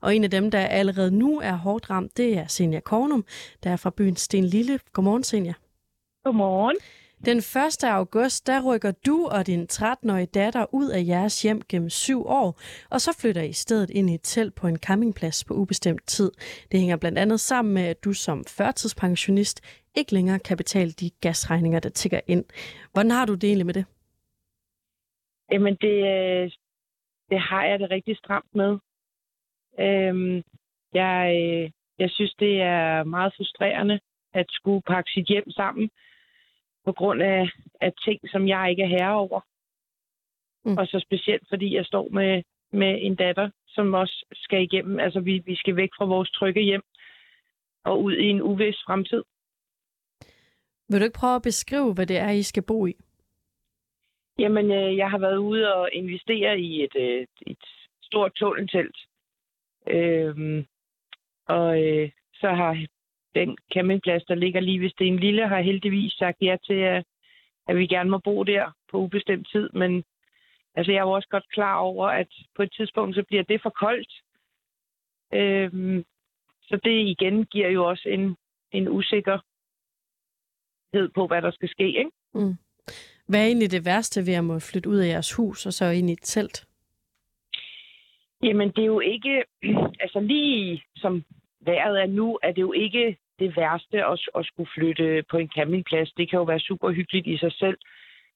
Og en af dem, der allerede nu er hårdt ramt, det er Senja Kornum, der er fra byen Sten Lille. Godmorgen, Senja. Godmorgen. Den 1. august, der rykker du og din 13-årige datter ud af jeres hjem gennem syv år, og så flytter I stedet ind i et telt på en campingplads på ubestemt tid. Det hænger blandt andet sammen med, at du som førtidspensionist ikke længere kan betale de gasregninger, der tigger ind. Hvordan har du det egentlig med det? Jamen, det, øh, det har jeg det rigtig stramt med. Øhm, jeg, øh, jeg synes, det er meget frustrerende at skulle pakke sit hjem sammen på grund af, af ting, som jeg ikke er herre over. Mm. Og så specielt, fordi jeg står med, med en datter, som også skal igennem. Altså, vi, vi skal væk fra vores trygge hjem og ud i en uvis fremtid. Vil du ikke prøve at beskrive, hvad det er, I skal bo i? Jamen, øh, jeg har været ude og investere i et, øh, et stort tunneltelt. Øhm, og øh, så har den campingplads, der ligger lige ved Sten Lille, har heldigvis sagt ja til, at, at vi gerne må bo der på ubestemt tid. Men altså, jeg er også godt klar over, at på et tidspunkt, så bliver det for koldt. Øhm, så det igen giver jo også en, en usikkerhed på, hvad der skal ske. Ikke? Mm. Hvad er egentlig det værste ved at må flytte ud af jeres hus og så ind i et telt? Jamen, det er jo ikke... Altså lige som vejret er nu, er det jo ikke det værste at, at skulle flytte på en campingplads. Det kan jo være super hyggeligt i sig selv.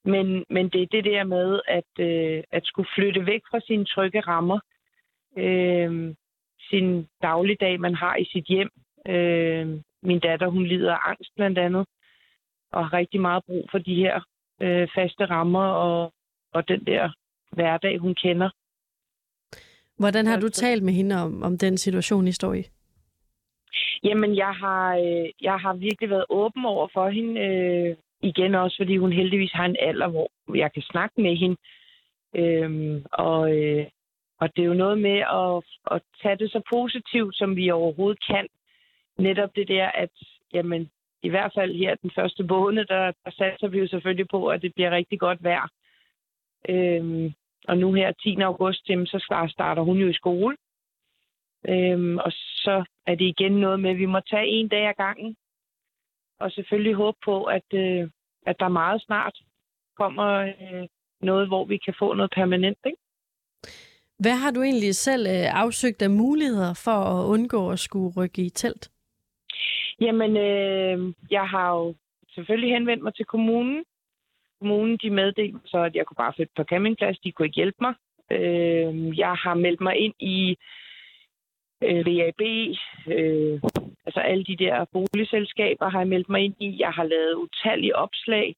Men, men det er det der med at, øh, at skulle flytte væk fra sine trygge rammer. Øh, sin dagligdag, man har i sit hjem. Øh, min datter, hun lider af angst blandt andet, og har rigtig meget brug for de her øh, faste rammer og, og den der hverdag, hun kender. Hvordan har du talt med hende om, om den situation, I står i? Jamen, jeg har, øh, jeg har virkelig været åben over for hende. Øh, igen også, fordi hun heldigvis har en alder, hvor jeg kan snakke med hende. Øh, og, øh, og det er jo noget med at, at tage det så positivt, som vi overhovedet kan. Netop det der, at jamen, i hvert fald her den første måned, der, der satser vi jo selvfølgelig på, at det bliver rigtig godt vejr. Øhm, og nu her 10. august, jamen, så starter hun jo i skole. Øhm, og så er det igen noget med, at vi må tage en dag ad gangen. Og selvfølgelig håbe på, at, øh, at der meget snart kommer øh, noget, hvor vi kan få noget permanent. Ikke? Hvad har du egentlig selv øh, afsøgt af muligheder for at undgå at skulle rykke i telt? Jamen, øh, jeg har jo selvfølgelig henvendt mig til kommunen. Kommunen de meddelte så, at jeg kunne bare flytte på campingplads. De kunne ikke hjælpe mig. Øh, jeg har meldt mig ind i øh, VAB, øh, altså alle de der boligselskaber har jeg meldt mig ind i. Jeg har lavet utallige opslag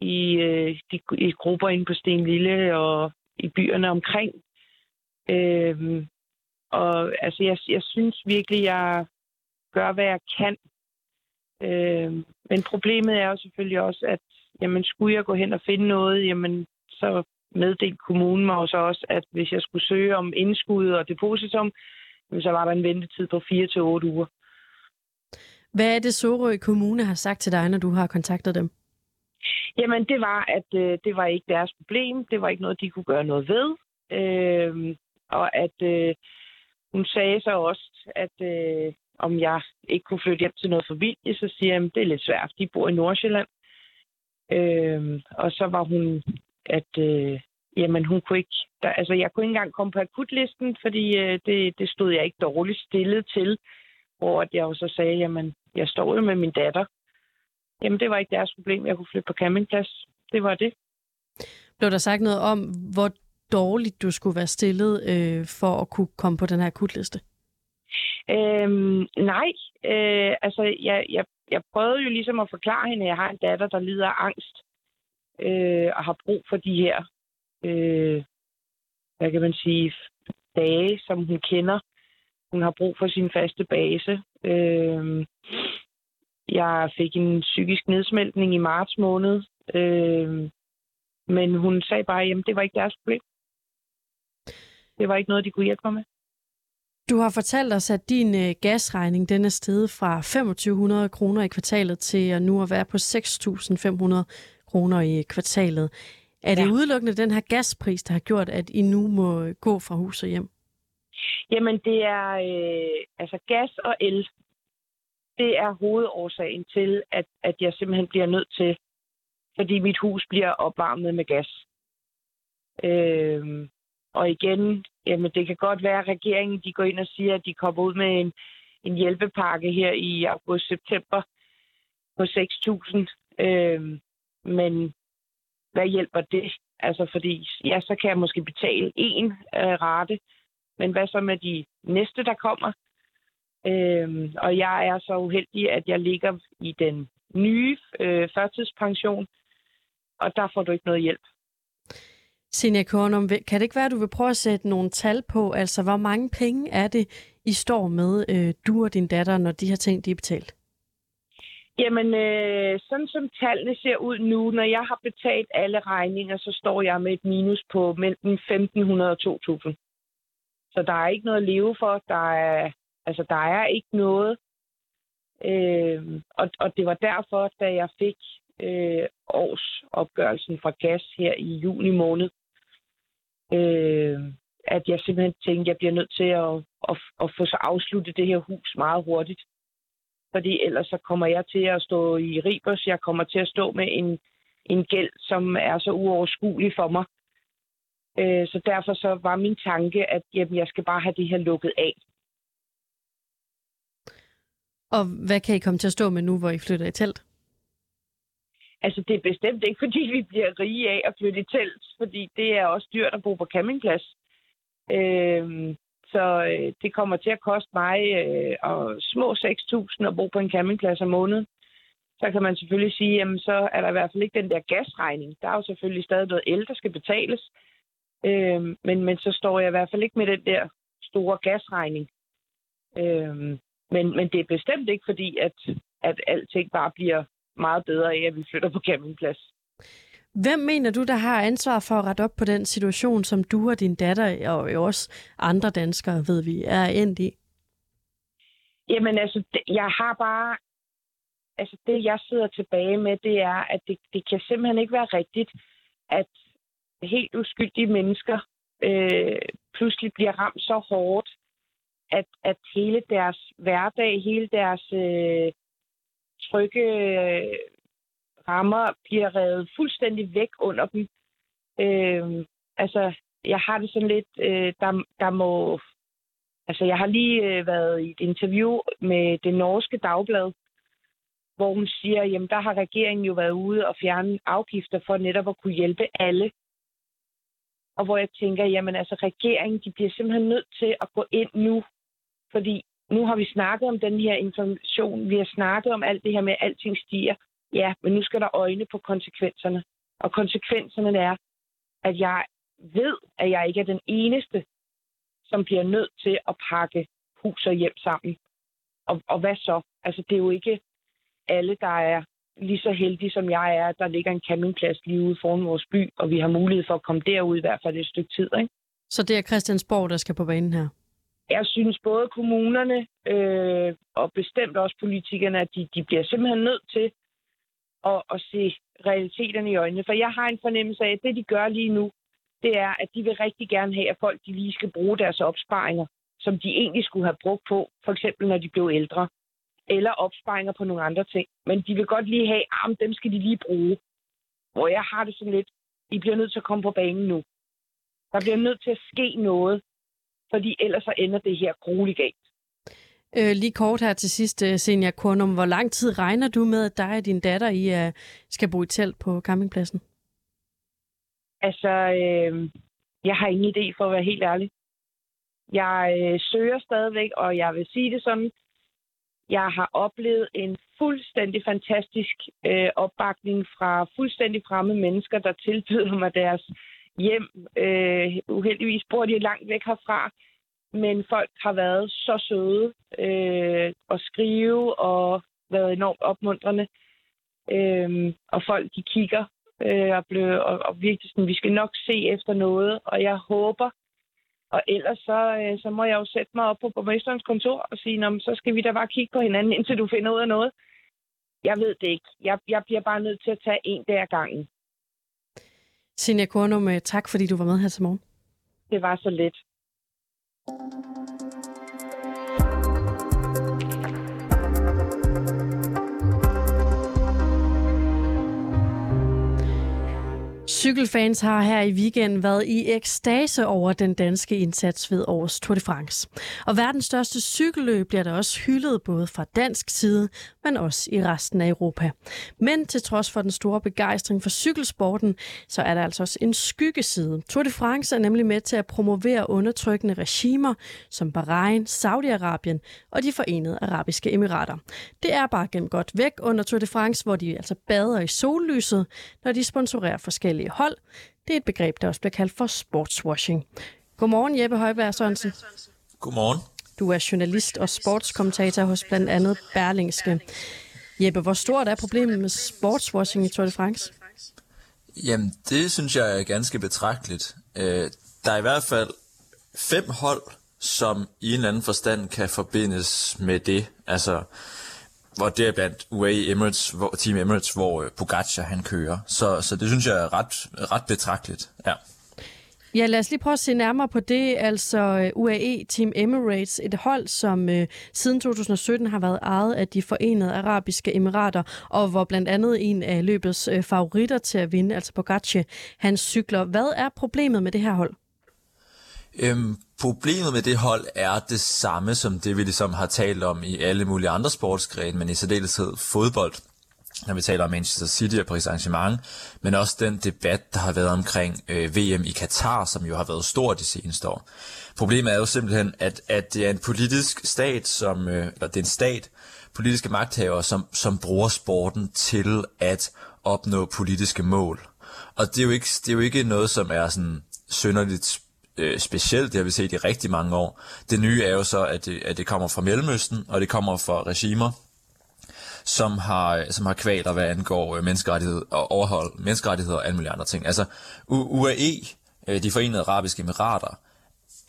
i, øh, de, i grupper inde på Sten Lille og i byerne omkring. Øh, og altså, jeg, jeg synes virkelig, jeg gør, hvad jeg kan. Øh, men problemet er jo selvfølgelig også, at jamen, skulle jeg gå hen og finde noget, jamen, så meddelte kommunen mig også, også, at hvis jeg skulle søge om indskud og depositum, så var der en ventetid på 4 til 8 uger. Hvad er det, Sorø Kommune har sagt til dig, når du har kontaktet dem? Jamen, det var, at øh, det var ikke deres problem. Det var ikke noget, de kunne gøre noget ved. Øh, og at øh, hun sagde så også, at øh, om jeg ikke kunne flytte hjem til noget familie, så siger jeg, at det er lidt svært. De bor i Nordsjælland. Øh, og så var hun, at øh, jamen, hun kunne ikke, der, altså, jeg kunne ikke engang komme på akutlisten, fordi øh, det, det stod jeg ikke dårligt stillet til. Hvor at jeg jo så sagde, jamen, jeg står jo med min datter. Jamen, det var ikke deres problem. Jeg kunne flytte på campingplads. Det var det. Blev der sagt noget om, hvor dårligt du skulle være stillet øh, for at kunne komme på den her akutliste? Øhm, nej, øh, altså jeg, jeg, jeg prøvede jo ligesom at forklare hende, at jeg har en datter, der lider af angst øh, og har brug for de her, øh, hvad kan man sige, dage, som hun kender. Hun har brug for sin faste base. Øh, jeg fik en psykisk nedsmeltning i marts måned, øh, men hun sagde bare, at det var ikke deres problem. Det var ikke noget, de kunne hjælpe mig med. Du har fortalt os, at din øh, gasregning den er steget fra 2500 kroner i kvartalet til at nu at være på 6.500 kroner i kvartalet. Er det ja. udelukkende den her gaspris, der har gjort, at I nu må gå fra hus og hjem? Jamen, det er øh, altså gas og el. Det er hovedårsagen til, at, at jeg simpelthen bliver nødt til, fordi mit hus bliver opvarmet med gas. Øh, og igen, jamen det kan godt være, at regeringen de går ind og siger, at de kommer ud med en, en hjælpepakke her i august-september på 6.000. Øh, men hvad hjælper det? Altså fordi, ja, så kan jeg måske betale en øh, rate, men hvad så med de næste, der kommer? Øh, og jeg er så uheldig, at jeg ligger i den nye øh, førtidspension, og der får du ikke noget hjælp. Senior Kornum, kan det ikke være, at du vil prøve at sætte nogle tal på? Altså, hvor mange penge er det, I står med, øh, du og din datter, når de her ting de er betalt? Jamen, øh, sådan som tallene ser ud nu, når jeg har betalt alle regninger, så står jeg med et minus på mellem 1.500 og 2.000. Så der er ikke noget at leve for. Der er, altså, der er ikke noget. Øh, og, og det var derfor, da jeg fik øh, årsopgørelsen fra gas her i juni måned, øh, at jeg simpelthen tænkte, at jeg bliver nødt til at, at, at få så afsluttet det her hus meget hurtigt. Fordi ellers så kommer jeg til at stå i ribers. Jeg kommer til at stå med en, en gæld, som er så uoverskuelig for mig. Øh, så derfor så var min tanke, at jamen, jeg skal bare have det her lukket af. Og hvad kan I komme til at stå med nu, hvor I flytter i telt? Altså, det er bestemt ikke, fordi vi bliver rige af at flytte i telt, fordi det er også dyrt at bo på campingplads. Øh, så øh, det kommer til at koste mig øh, og små 6.000 at bo på en campingplads om måneden. Så kan man selvfølgelig sige, jamen så er der i hvert fald ikke den der gasregning. Der er jo selvfølgelig stadig noget el, der skal betales. Øh, men, men så står jeg i hvert fald ikke med den der store gasregning. Øh, men, men det er bestemt ikke fordi, at, at alting bare bliver meget bedre af, at vi flytter på campingplads. Hvem mener du, der har ansvar for at rette op på den situation, som du og din datter, og også andre danskere, ved vi, er endt i? Jamen altså, jeg har bare... Altså det, jeg sidder tilbage med, det er, at det, det kan simpelthen ikke være rigtigt, at helt uskyldige mennesker øh, pludselig bliver ramt så hårdt, at, at hele deres hverdag, hele deres øh, trygge øh, rammer bliver revet fuldstændig væk under dem. Øh, altså, jeg har det sådan lidt, øh, der, der må... Altså, jeg har lige øh, været i et interview med det norske dagblad, hvor hun siger, jamen der har regeringen jo været ude og fjerne afgifter for netop at kunne hjælpe alle. Og hvor jeg tænker, jamen altså regeringen, de bliver simpelthen nødt til at gå ind nu, fordi nu har vi snakket om den her information, vi har snakket om alt det her med, at alting stiger. Ja, men nu skal der øjne på konsekvenserne. Og konsekvenserne er, at jeg ved, at jeg ikke er den eneste, som bliver nødt til at pakke hus og hjem sammen. Og, og hvad så? Altså, det er jo ikke alle, der er lige så heldige, som jeg er. Der ligger en campingplads lige ude foran vores by, og vi har mulighed for at komme derud i hvert fald et stykke tid. Ikke? Så det er Christiansborg, der skal på banen her? Jeg synes både kommunerne øh, og bestemt også politikerne, at de, de bliver simpelthen nødt til at, at se realiteterne i øjnene. For jeg har en fornemmelse af, at det, de gør lige nu, det er, at de vil rigtig gerne have, at folk de lige skal bruge deres opsparinger, som de egentlig skulle have brugt på, for eksempel når de blev ældre, eller opsparinger på nogle andre ting. Men de vil godt lige have, at dem skal de lige bruge. Hvor jeg har det sådan lidt, I bliver nødt til at komme på banen nu. Der bliver nødt til at ske noget, fordi ellers så ender det her grueligt galt. Øh, lige kort her til sidst, øh, Senja Kornum. Hvor lang tid regner du med, at dig og din datter I, uh, skal bo i telt på campingpladsen? Altså, øh, jeg har ingen idé for at være helt ærlig. Jeg øh, søger stadigvæk, og jeg vil sige det sådan, jeg har oplevet en fuldstændig fantastisk øh, opbakning fra fuldstændig fremmede mennesker, der tilbyder mig deres hjem. Øh, uheldigvis bor de langt væk herfra, men folk har været så søde øh, at skrive og været enormt opmuntrende. Øh, og folk, de kigger øh, og, blev, og, og virkelig sådan, vi skal nok se efter noget, og jeg håber, og ellers så, øh, så må jeg jo sætte mig op på borgmesterens kontor og sige, så skal vi da bare kigge på hinanden, indtil du finder ud af noget. Jeg ved det ikke. Jeg, jeg bliver bare nødt til at tage en dag ad gangen. Sinja Kornum, øh, tak fordi du var med her til morgen. Det var så let. Cykelfans har her i weekenden været i ekstase over den danske indsats ved årets Tour de France. Og verdens største cykelløb bliver der også hyldet både fra dansk side, men også i resten af Europa. Men til trods for den store begejstring for cykelsporten, så er der altså også en skyggeside. Tour de France er nemlig med til at promovere undertrykkende regimer som Bahrain, Saudi-Arabien og de forenede arabiske emirater. Det er bare gennem godt væk under Tour de France, hvor de altså bader i sollyset, når de sponsorerer forskellige hold. Det er et begreb, der også bliver kaldt for sportswashing. Godmorgen, Jeppe Højberg Sørensen. Godmorgen. Du er journalist og sportskommentator hos blandt andet Berlingske. Jeppe, hvor stort er problemet med sportswashing i Tour de France? Jamen, det synes jeg er ganske betragteligt. Øh, der er i hvert fald fem hold, som i en eller anden forstand kan forbindes med det. Altså, hvor det er blandt UAE Emirates, hvor, Team Emirates, hvor øh, Pogacar han kører. Så, så det synes jeg er ret, ret betragteligt, ja. Ja, lad os lige prøve at se nærmere på det. Altså øh, UAE Team Emirates, et hold, som øh, siden 2017 har været ejet af de forenede arabiske emirater, og hvor blandt andet en af løbets øh, favoritter til at vinde, altså Pogacar, hans cykler. Hvad er problemet med det her hold? Øhm, problemet med det hold er det samme som det, vi ligesom har talt om i alle mulige andre sportsgrene, men i særdeleshed fodbold når vi taler om Manchester City og Paris Saint-Germain, men også den debat, der har været omkring øh, VM i Katar, som jo har været stor de seneste år. Problemet er jo simpelthen, at, at det er en politisk stat, som, øh, eller det er en stat, politiske magthavere, som, som bruger sporten til at opnå politiske mål. Og det er jo ikke, det er jo ikke noget, som er sådan synderligt øh, specielt, det har vi set i rigtig mange år. Det nye er jo så, at det, at det kommer fra Mellemøsten, og det kommer fra regimer, som har, som har kvaler, hvad angår øh, menneskerettighed og overhold menneskerettigheder og alle mulige andre ting. Altså UAE, øh, de forenede arabiske emirater,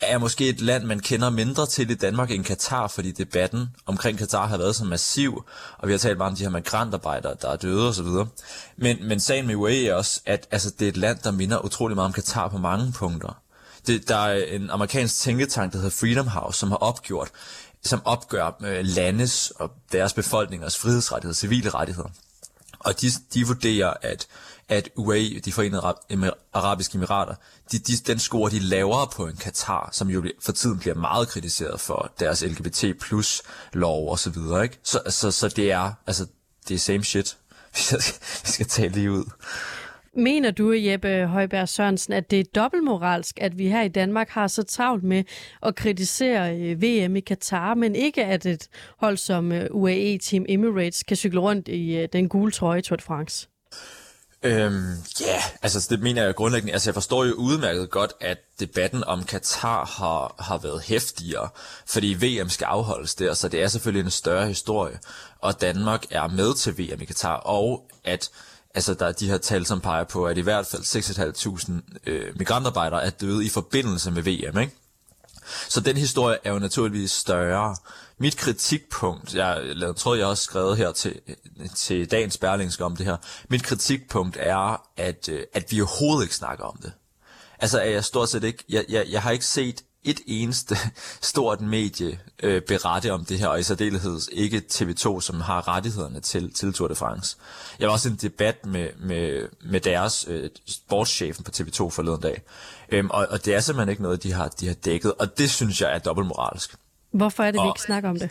er måske et land, man kender mindre til i Danmark end Katar, fordi debatten omkring Katar har været så massiv, og vi har talt meget om de her migrantarbejdere, der er døde osv. Men, men sagen med UAE er også, at altså, det er et land, der minder utrolig meget om Katar på mange punkter. Det, der er en amerikansk tænketank, der hedder Freedom House, som har opgjort, som opgør øh, landes og deres befolkningers frihedsrettigheder, civile rettigheder. Og de, de vurderer, at, at UAE, de forenede arabiske emirater, de, de, den scorer de lavere på en Katar, som jo for tiden bliver meget kritiseret for deres LGBT plus lov og så videre. Ikke? Så, så, så det er, altså, det er same shit, hvis jeg skal, jeg skal tale lige ud. Mener du, Jeppe Højberg Sørensen, at det er dobbeltmoralsk, at vi her i Danmark har så travlt med at kritisere øh, VM i Katar, men ikke at et hold som øh, UAE Team Emirates kan cykle rundt i øh, den gule trøje i Tour de France? Øhm, ja, yeah. altså det mener jeg grundlæggende. Altså jeg forstår jo udmærket godt, at debatten om Katar har, har været hæftigere, fordi VM skal afholdes der, så det er selvfølgelig en større historie. Og Danmark er med til VM i Katar, og at altså der er de her tal, som peger på, at i hvert fald 6.500 øh, migrantarbejdere er døde i forbindelse med VM, ikke? Så den historie er jo naturligvis større. Mit kritikpunkt, jeg, jeg tror jeg også skrevet her til, til dagens Berlingske om det her, mit kritikpunkt er, at, øh, at vi overhovedet ikke snakker om det. Altså, jeg stort set ikke, jeg, jeg, jeg har ikke set et eneste stort medie øh, berette om det her, og i særdeleshed ikke TV2, som har rettighederne til, til Tour de France. Jeg var også i en debat med, med, med deres øh, sportschefen på TV2 forleden dag, øhm, og, og det er simpelthen ikke noget, de har, de har dækket, og det synes jeg er dobbeltmoralsk. Hvorfor er det, og, vi ikke snakker om det?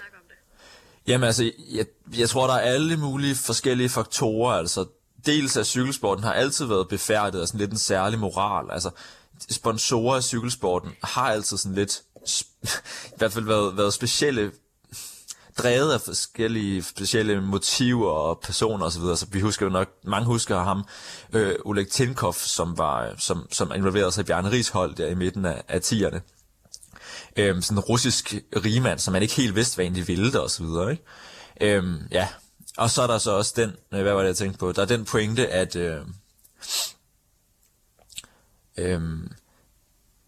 Jamen altså, jeg, jeg tror, der er alle mulige forskellige faktorer, altså dels af cykelsporten har altid været befærdet af sådan lidt en særlig moral. Altså, sponsorer af cykelsporten har altid sådan lidt, i hvert fald været, været specielle, drevet af forskellige specielle motiver og personer osv. Så, så vi husker jo nok, mange husker ham, øh, Oleg Tinkov, som var, som, som involverede sig i Bjarne Ries hold der i midten af, af 10'erne. Øhm, sådan en russisk rigmand, som man ikke helt vidste, hvad egentlig ville der og så videre, ikke? Øhm, ja, og så er der så også den, øh, hvad var det, jeg tænkte på? Der er den pointe, at, øh, Øhm,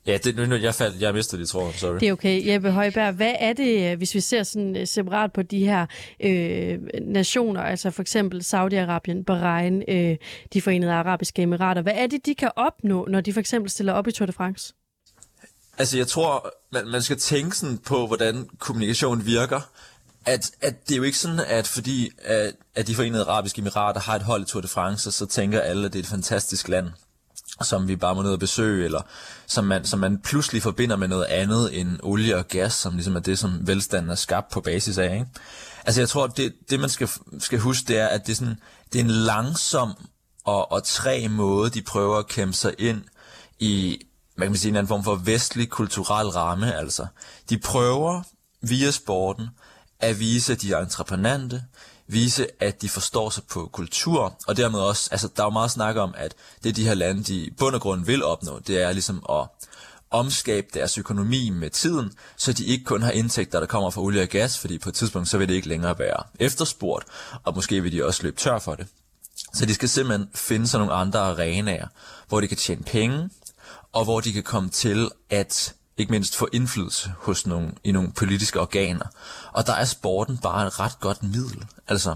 ja, det, nu, nu, jeg, faldt, jeg mistede det, tror jeg. Sorry. Det er okay. Jeppe Højberg, hvad er det, hvis vi ser sådan øh, separat på de her øh, nationer, altså for eksempel Saudi-Arabien, Bahrain, øh, de forenede arabiske emirater, hvad er det, de kan opnå, når de for eksempel stiller op i Tour de France? Altså, jeg tror, man, man skal tænke sådan på, hvordan kommunikation virker. At, at det er jo ikke sådan, at fordi at, at de forenede arabiske emirater har et hold i Tour de France, så tænker alle, at det er et fantastisk land som vi bare må ned og besøge, eller som man, som man pludselig forbinder med noget andet end olie og gas, som ligesom er det, som velstanden er skabt på basis af. Ikke? Altså jeg tror, at det, det man skal, skal huske, det er, at det er, sådan, det er en langsom og, og træ måde, de prøver at kæmpe sig ind i, man kan sige, en anden form for vestlig kulturel ramme. Altså. De prøver via sporten at vise, at de er entreprenante, vise, at de forstår sig på kultur, og dermed også, altså der er jo meget snak om, at det de her lande, de i bund og grund vil opnå, det er ligesom at omskabe deres økonomi med tiden, så de ikke kun har indtægter, der kommer fra olie og gas, fordi på et tidspunkt, så vil det ikke længere være efterspurgt, og måske vil de også løbe tør for det. Så de skal simpelthen finde sig nogle andre arenaer, hvor de kan tjene penge, og hvor de kan komme til at ikke mindst få indflydelse hos nogle, i nogle politiske organer. Og der er sporten bare et ret godt middel. Altså.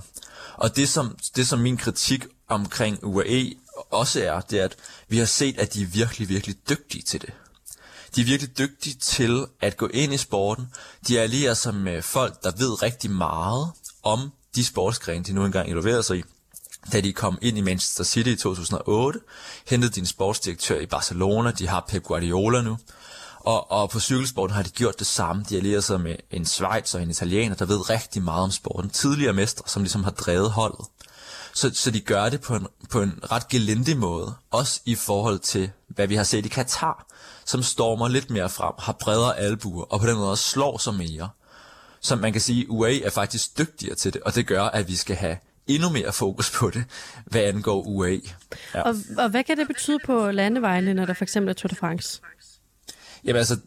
Og det som, det som min kritik omkring UAE også er, det er, at vi har set, at de er virkelig, virkelig dygtige til det. De er virkelig dygtige til at gå ind i sporten. De allierer sig med folk, der ved rigtig meget om de sportsgrene, de nu engang involverer sig i. Da de kom ind i Manchester City i 2008, hentede de en sportsdirektør i Barcelona, de har Pep Guardiola nu. Og, og på cykelsporten har de gjort det samme. De allierer sig med en Schweiz og en italiener, der ved rigtig meget om sporten. Tidligere mestre, som ligesom har drevet holdet. Så, så de gør det på en, på en ret gelindig måde. Også i forhold til, hvad vi har set i Katar, som stormer lidt mere frem, har bredere albuer, og på den måde også slår sig mere. Så man kan sige, UAE er faktisk dygtigere til det, og det gør, at vi skal have endnu mere fokus på det, hvad angår UAE. Ja. Og, og hvad kan det betyde på landevejene, når der for eksempel er Tour de France? Jamen altså,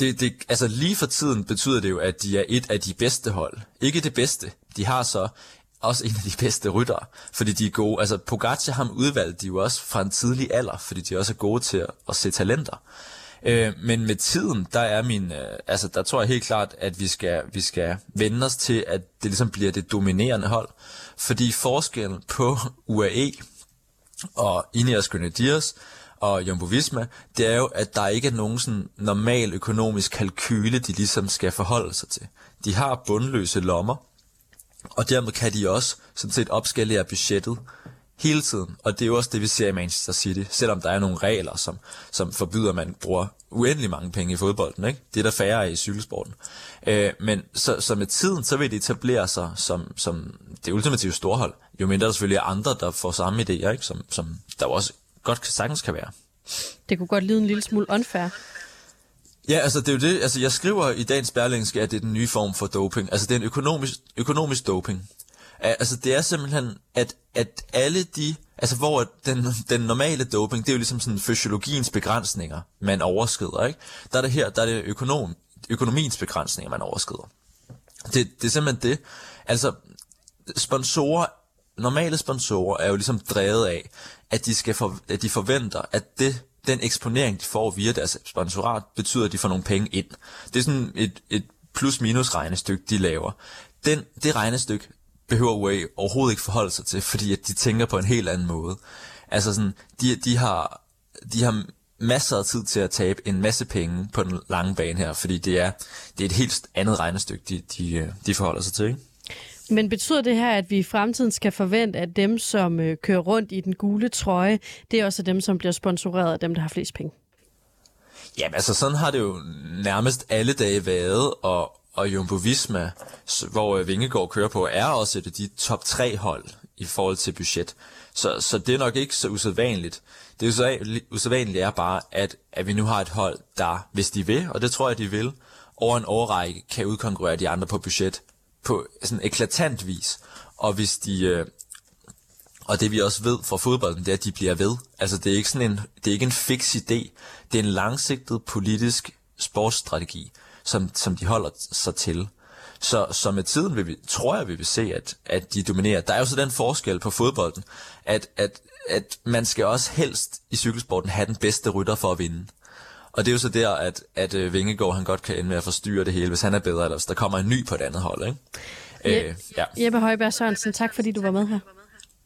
det, det, altså lige for tiden betyder det jo, at de er et af de bedste hold. Ikke det bedste. De har så også en af de bedste ryttere, fordi de er gode. Altså Pogacar ham udvalgte de jo også fra en tidlig alder, fordi de også er gode til at, at se talenter. Øh, men med tiden, der er min, øh, altså der tror jeg helt klart, at vi skal, vi skal vende os til, at det ligesom bliver det dominerende hold. Fordi forskellen på UAE og Ineos Grenadiers og Jumbo Visma, det er jo, at der ikke er nogen sådan normal økonomisk kalkyle, de ligesom skal forholde sig til. De har bundløse lommer, og dermed kan de også sådan set opskalere budgettet hele tiden. Og det er jo også det, vi ser i Manchester City, selvom der er nogle regler, som, som forbyder, at man bruger uendelig mange penge i fodbolden. Ikke? Det er der færre i cykelsporten. Øh, men så, så med tiden, så vil det etablere sig som, som det ultimative storhold. Jo mindre der selvfølgelig er andre, der får samme idéer, ikke? Som, som der jo også godt sagtens kan være. Det kunne godt lyde en lille smule unfair. Ja, altså det er jo det, altså jeg skriver i dagens Berlingske, at det er den nye form for doping. Altså det er en økonomisk, økonomisk doping. Altså det er simpelthen, at, at alle de, altså hvor den, den normale doping, det er jo ligesom sådan fysiologiens begrænsninger, man overskrider, ikke? Der er det her, der er det økonom, økonomiens begrænsninger, man overskrider. Det, det er simpelthen det. Altså sponsorer, normale sponsorer er jo ligesom drevet af, at de, skal for, at de forventer, at det den eksponering, de får via deres sponsorat, betyder, at de får nogle penge ind. Det er sådan et, et plus-minus regnestykke, de laver. Den, det regnestykke behøver UA overhovedet ikke forholde sig til, fordi at de tænker på en helt anden måde. Altså sådan, de, de har, de har masser af tid til at tabe en masse penge på den lange bane her, fordi det er, det er et helt andet regnestykke, de, de, øh, de forholder sig til. Ikke? Men betyder det her, at vi i fremtiden skal forvente, at dem, som øh, kører rundt i den gule trøje, det er også dem, som bliver sponsoreret af dem, der har flest penge? Jamen altså, sådan har det jo nærmest alle dage været, og, og Jumbo Visma, hvor øh, Vingegaard kører på, er også et af de top tre hold i forhold til budget. Så, så det er nok ikke så usædvanligt. Det er usædvanligt er bare, at, at vi nu har et hold, der, hvis de vil, og det tror jeg, de vil, over en årrække kan udkonkurrere de andre på budget på sådan eklatant vis. Og hvis de... Øh, og det vi også ved fra fodbolden, det er, at de bliver ved. Altså det er ikke sådan en, det er ikke en fix idé. Det er en langsigtet politisk sportsstrategi, som, som de holder sig til. Så, så med tiden vil vi, tror jeg, vi vil se, at, at de dominerer. Der er jo så den forskel på fodbolden, at, at, at man skal også helst i cykelsporten have den bedste rytter for at vinde. Og det er jo så der, at, at uh, Vingegaard han godt kan ende med at forstyrre det hele, hvis han er bedre, eller hvis der kommer en ny på et andet hold. Ikke? Je- øh, ja. Jeppe Højberg Sørensen, tak fordi du var med her.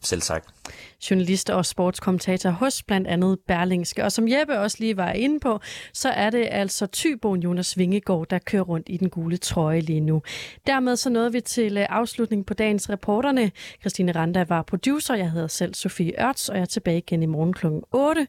Selv tak. Journalist og sportskommentator hos blandt andet Berlingske. Og som Jeppe også lige var inde på, så er det altså Tyboen Jonas Vingegaard, der kører rundt i den gule trøje lige nu. Dermed så nåede vi til øh, afslutning på dagens reporterne. Christine Randa var producer, jeg hedder selv Sofie Ørts, og jeg er tilbage igen i morgen kl. 8.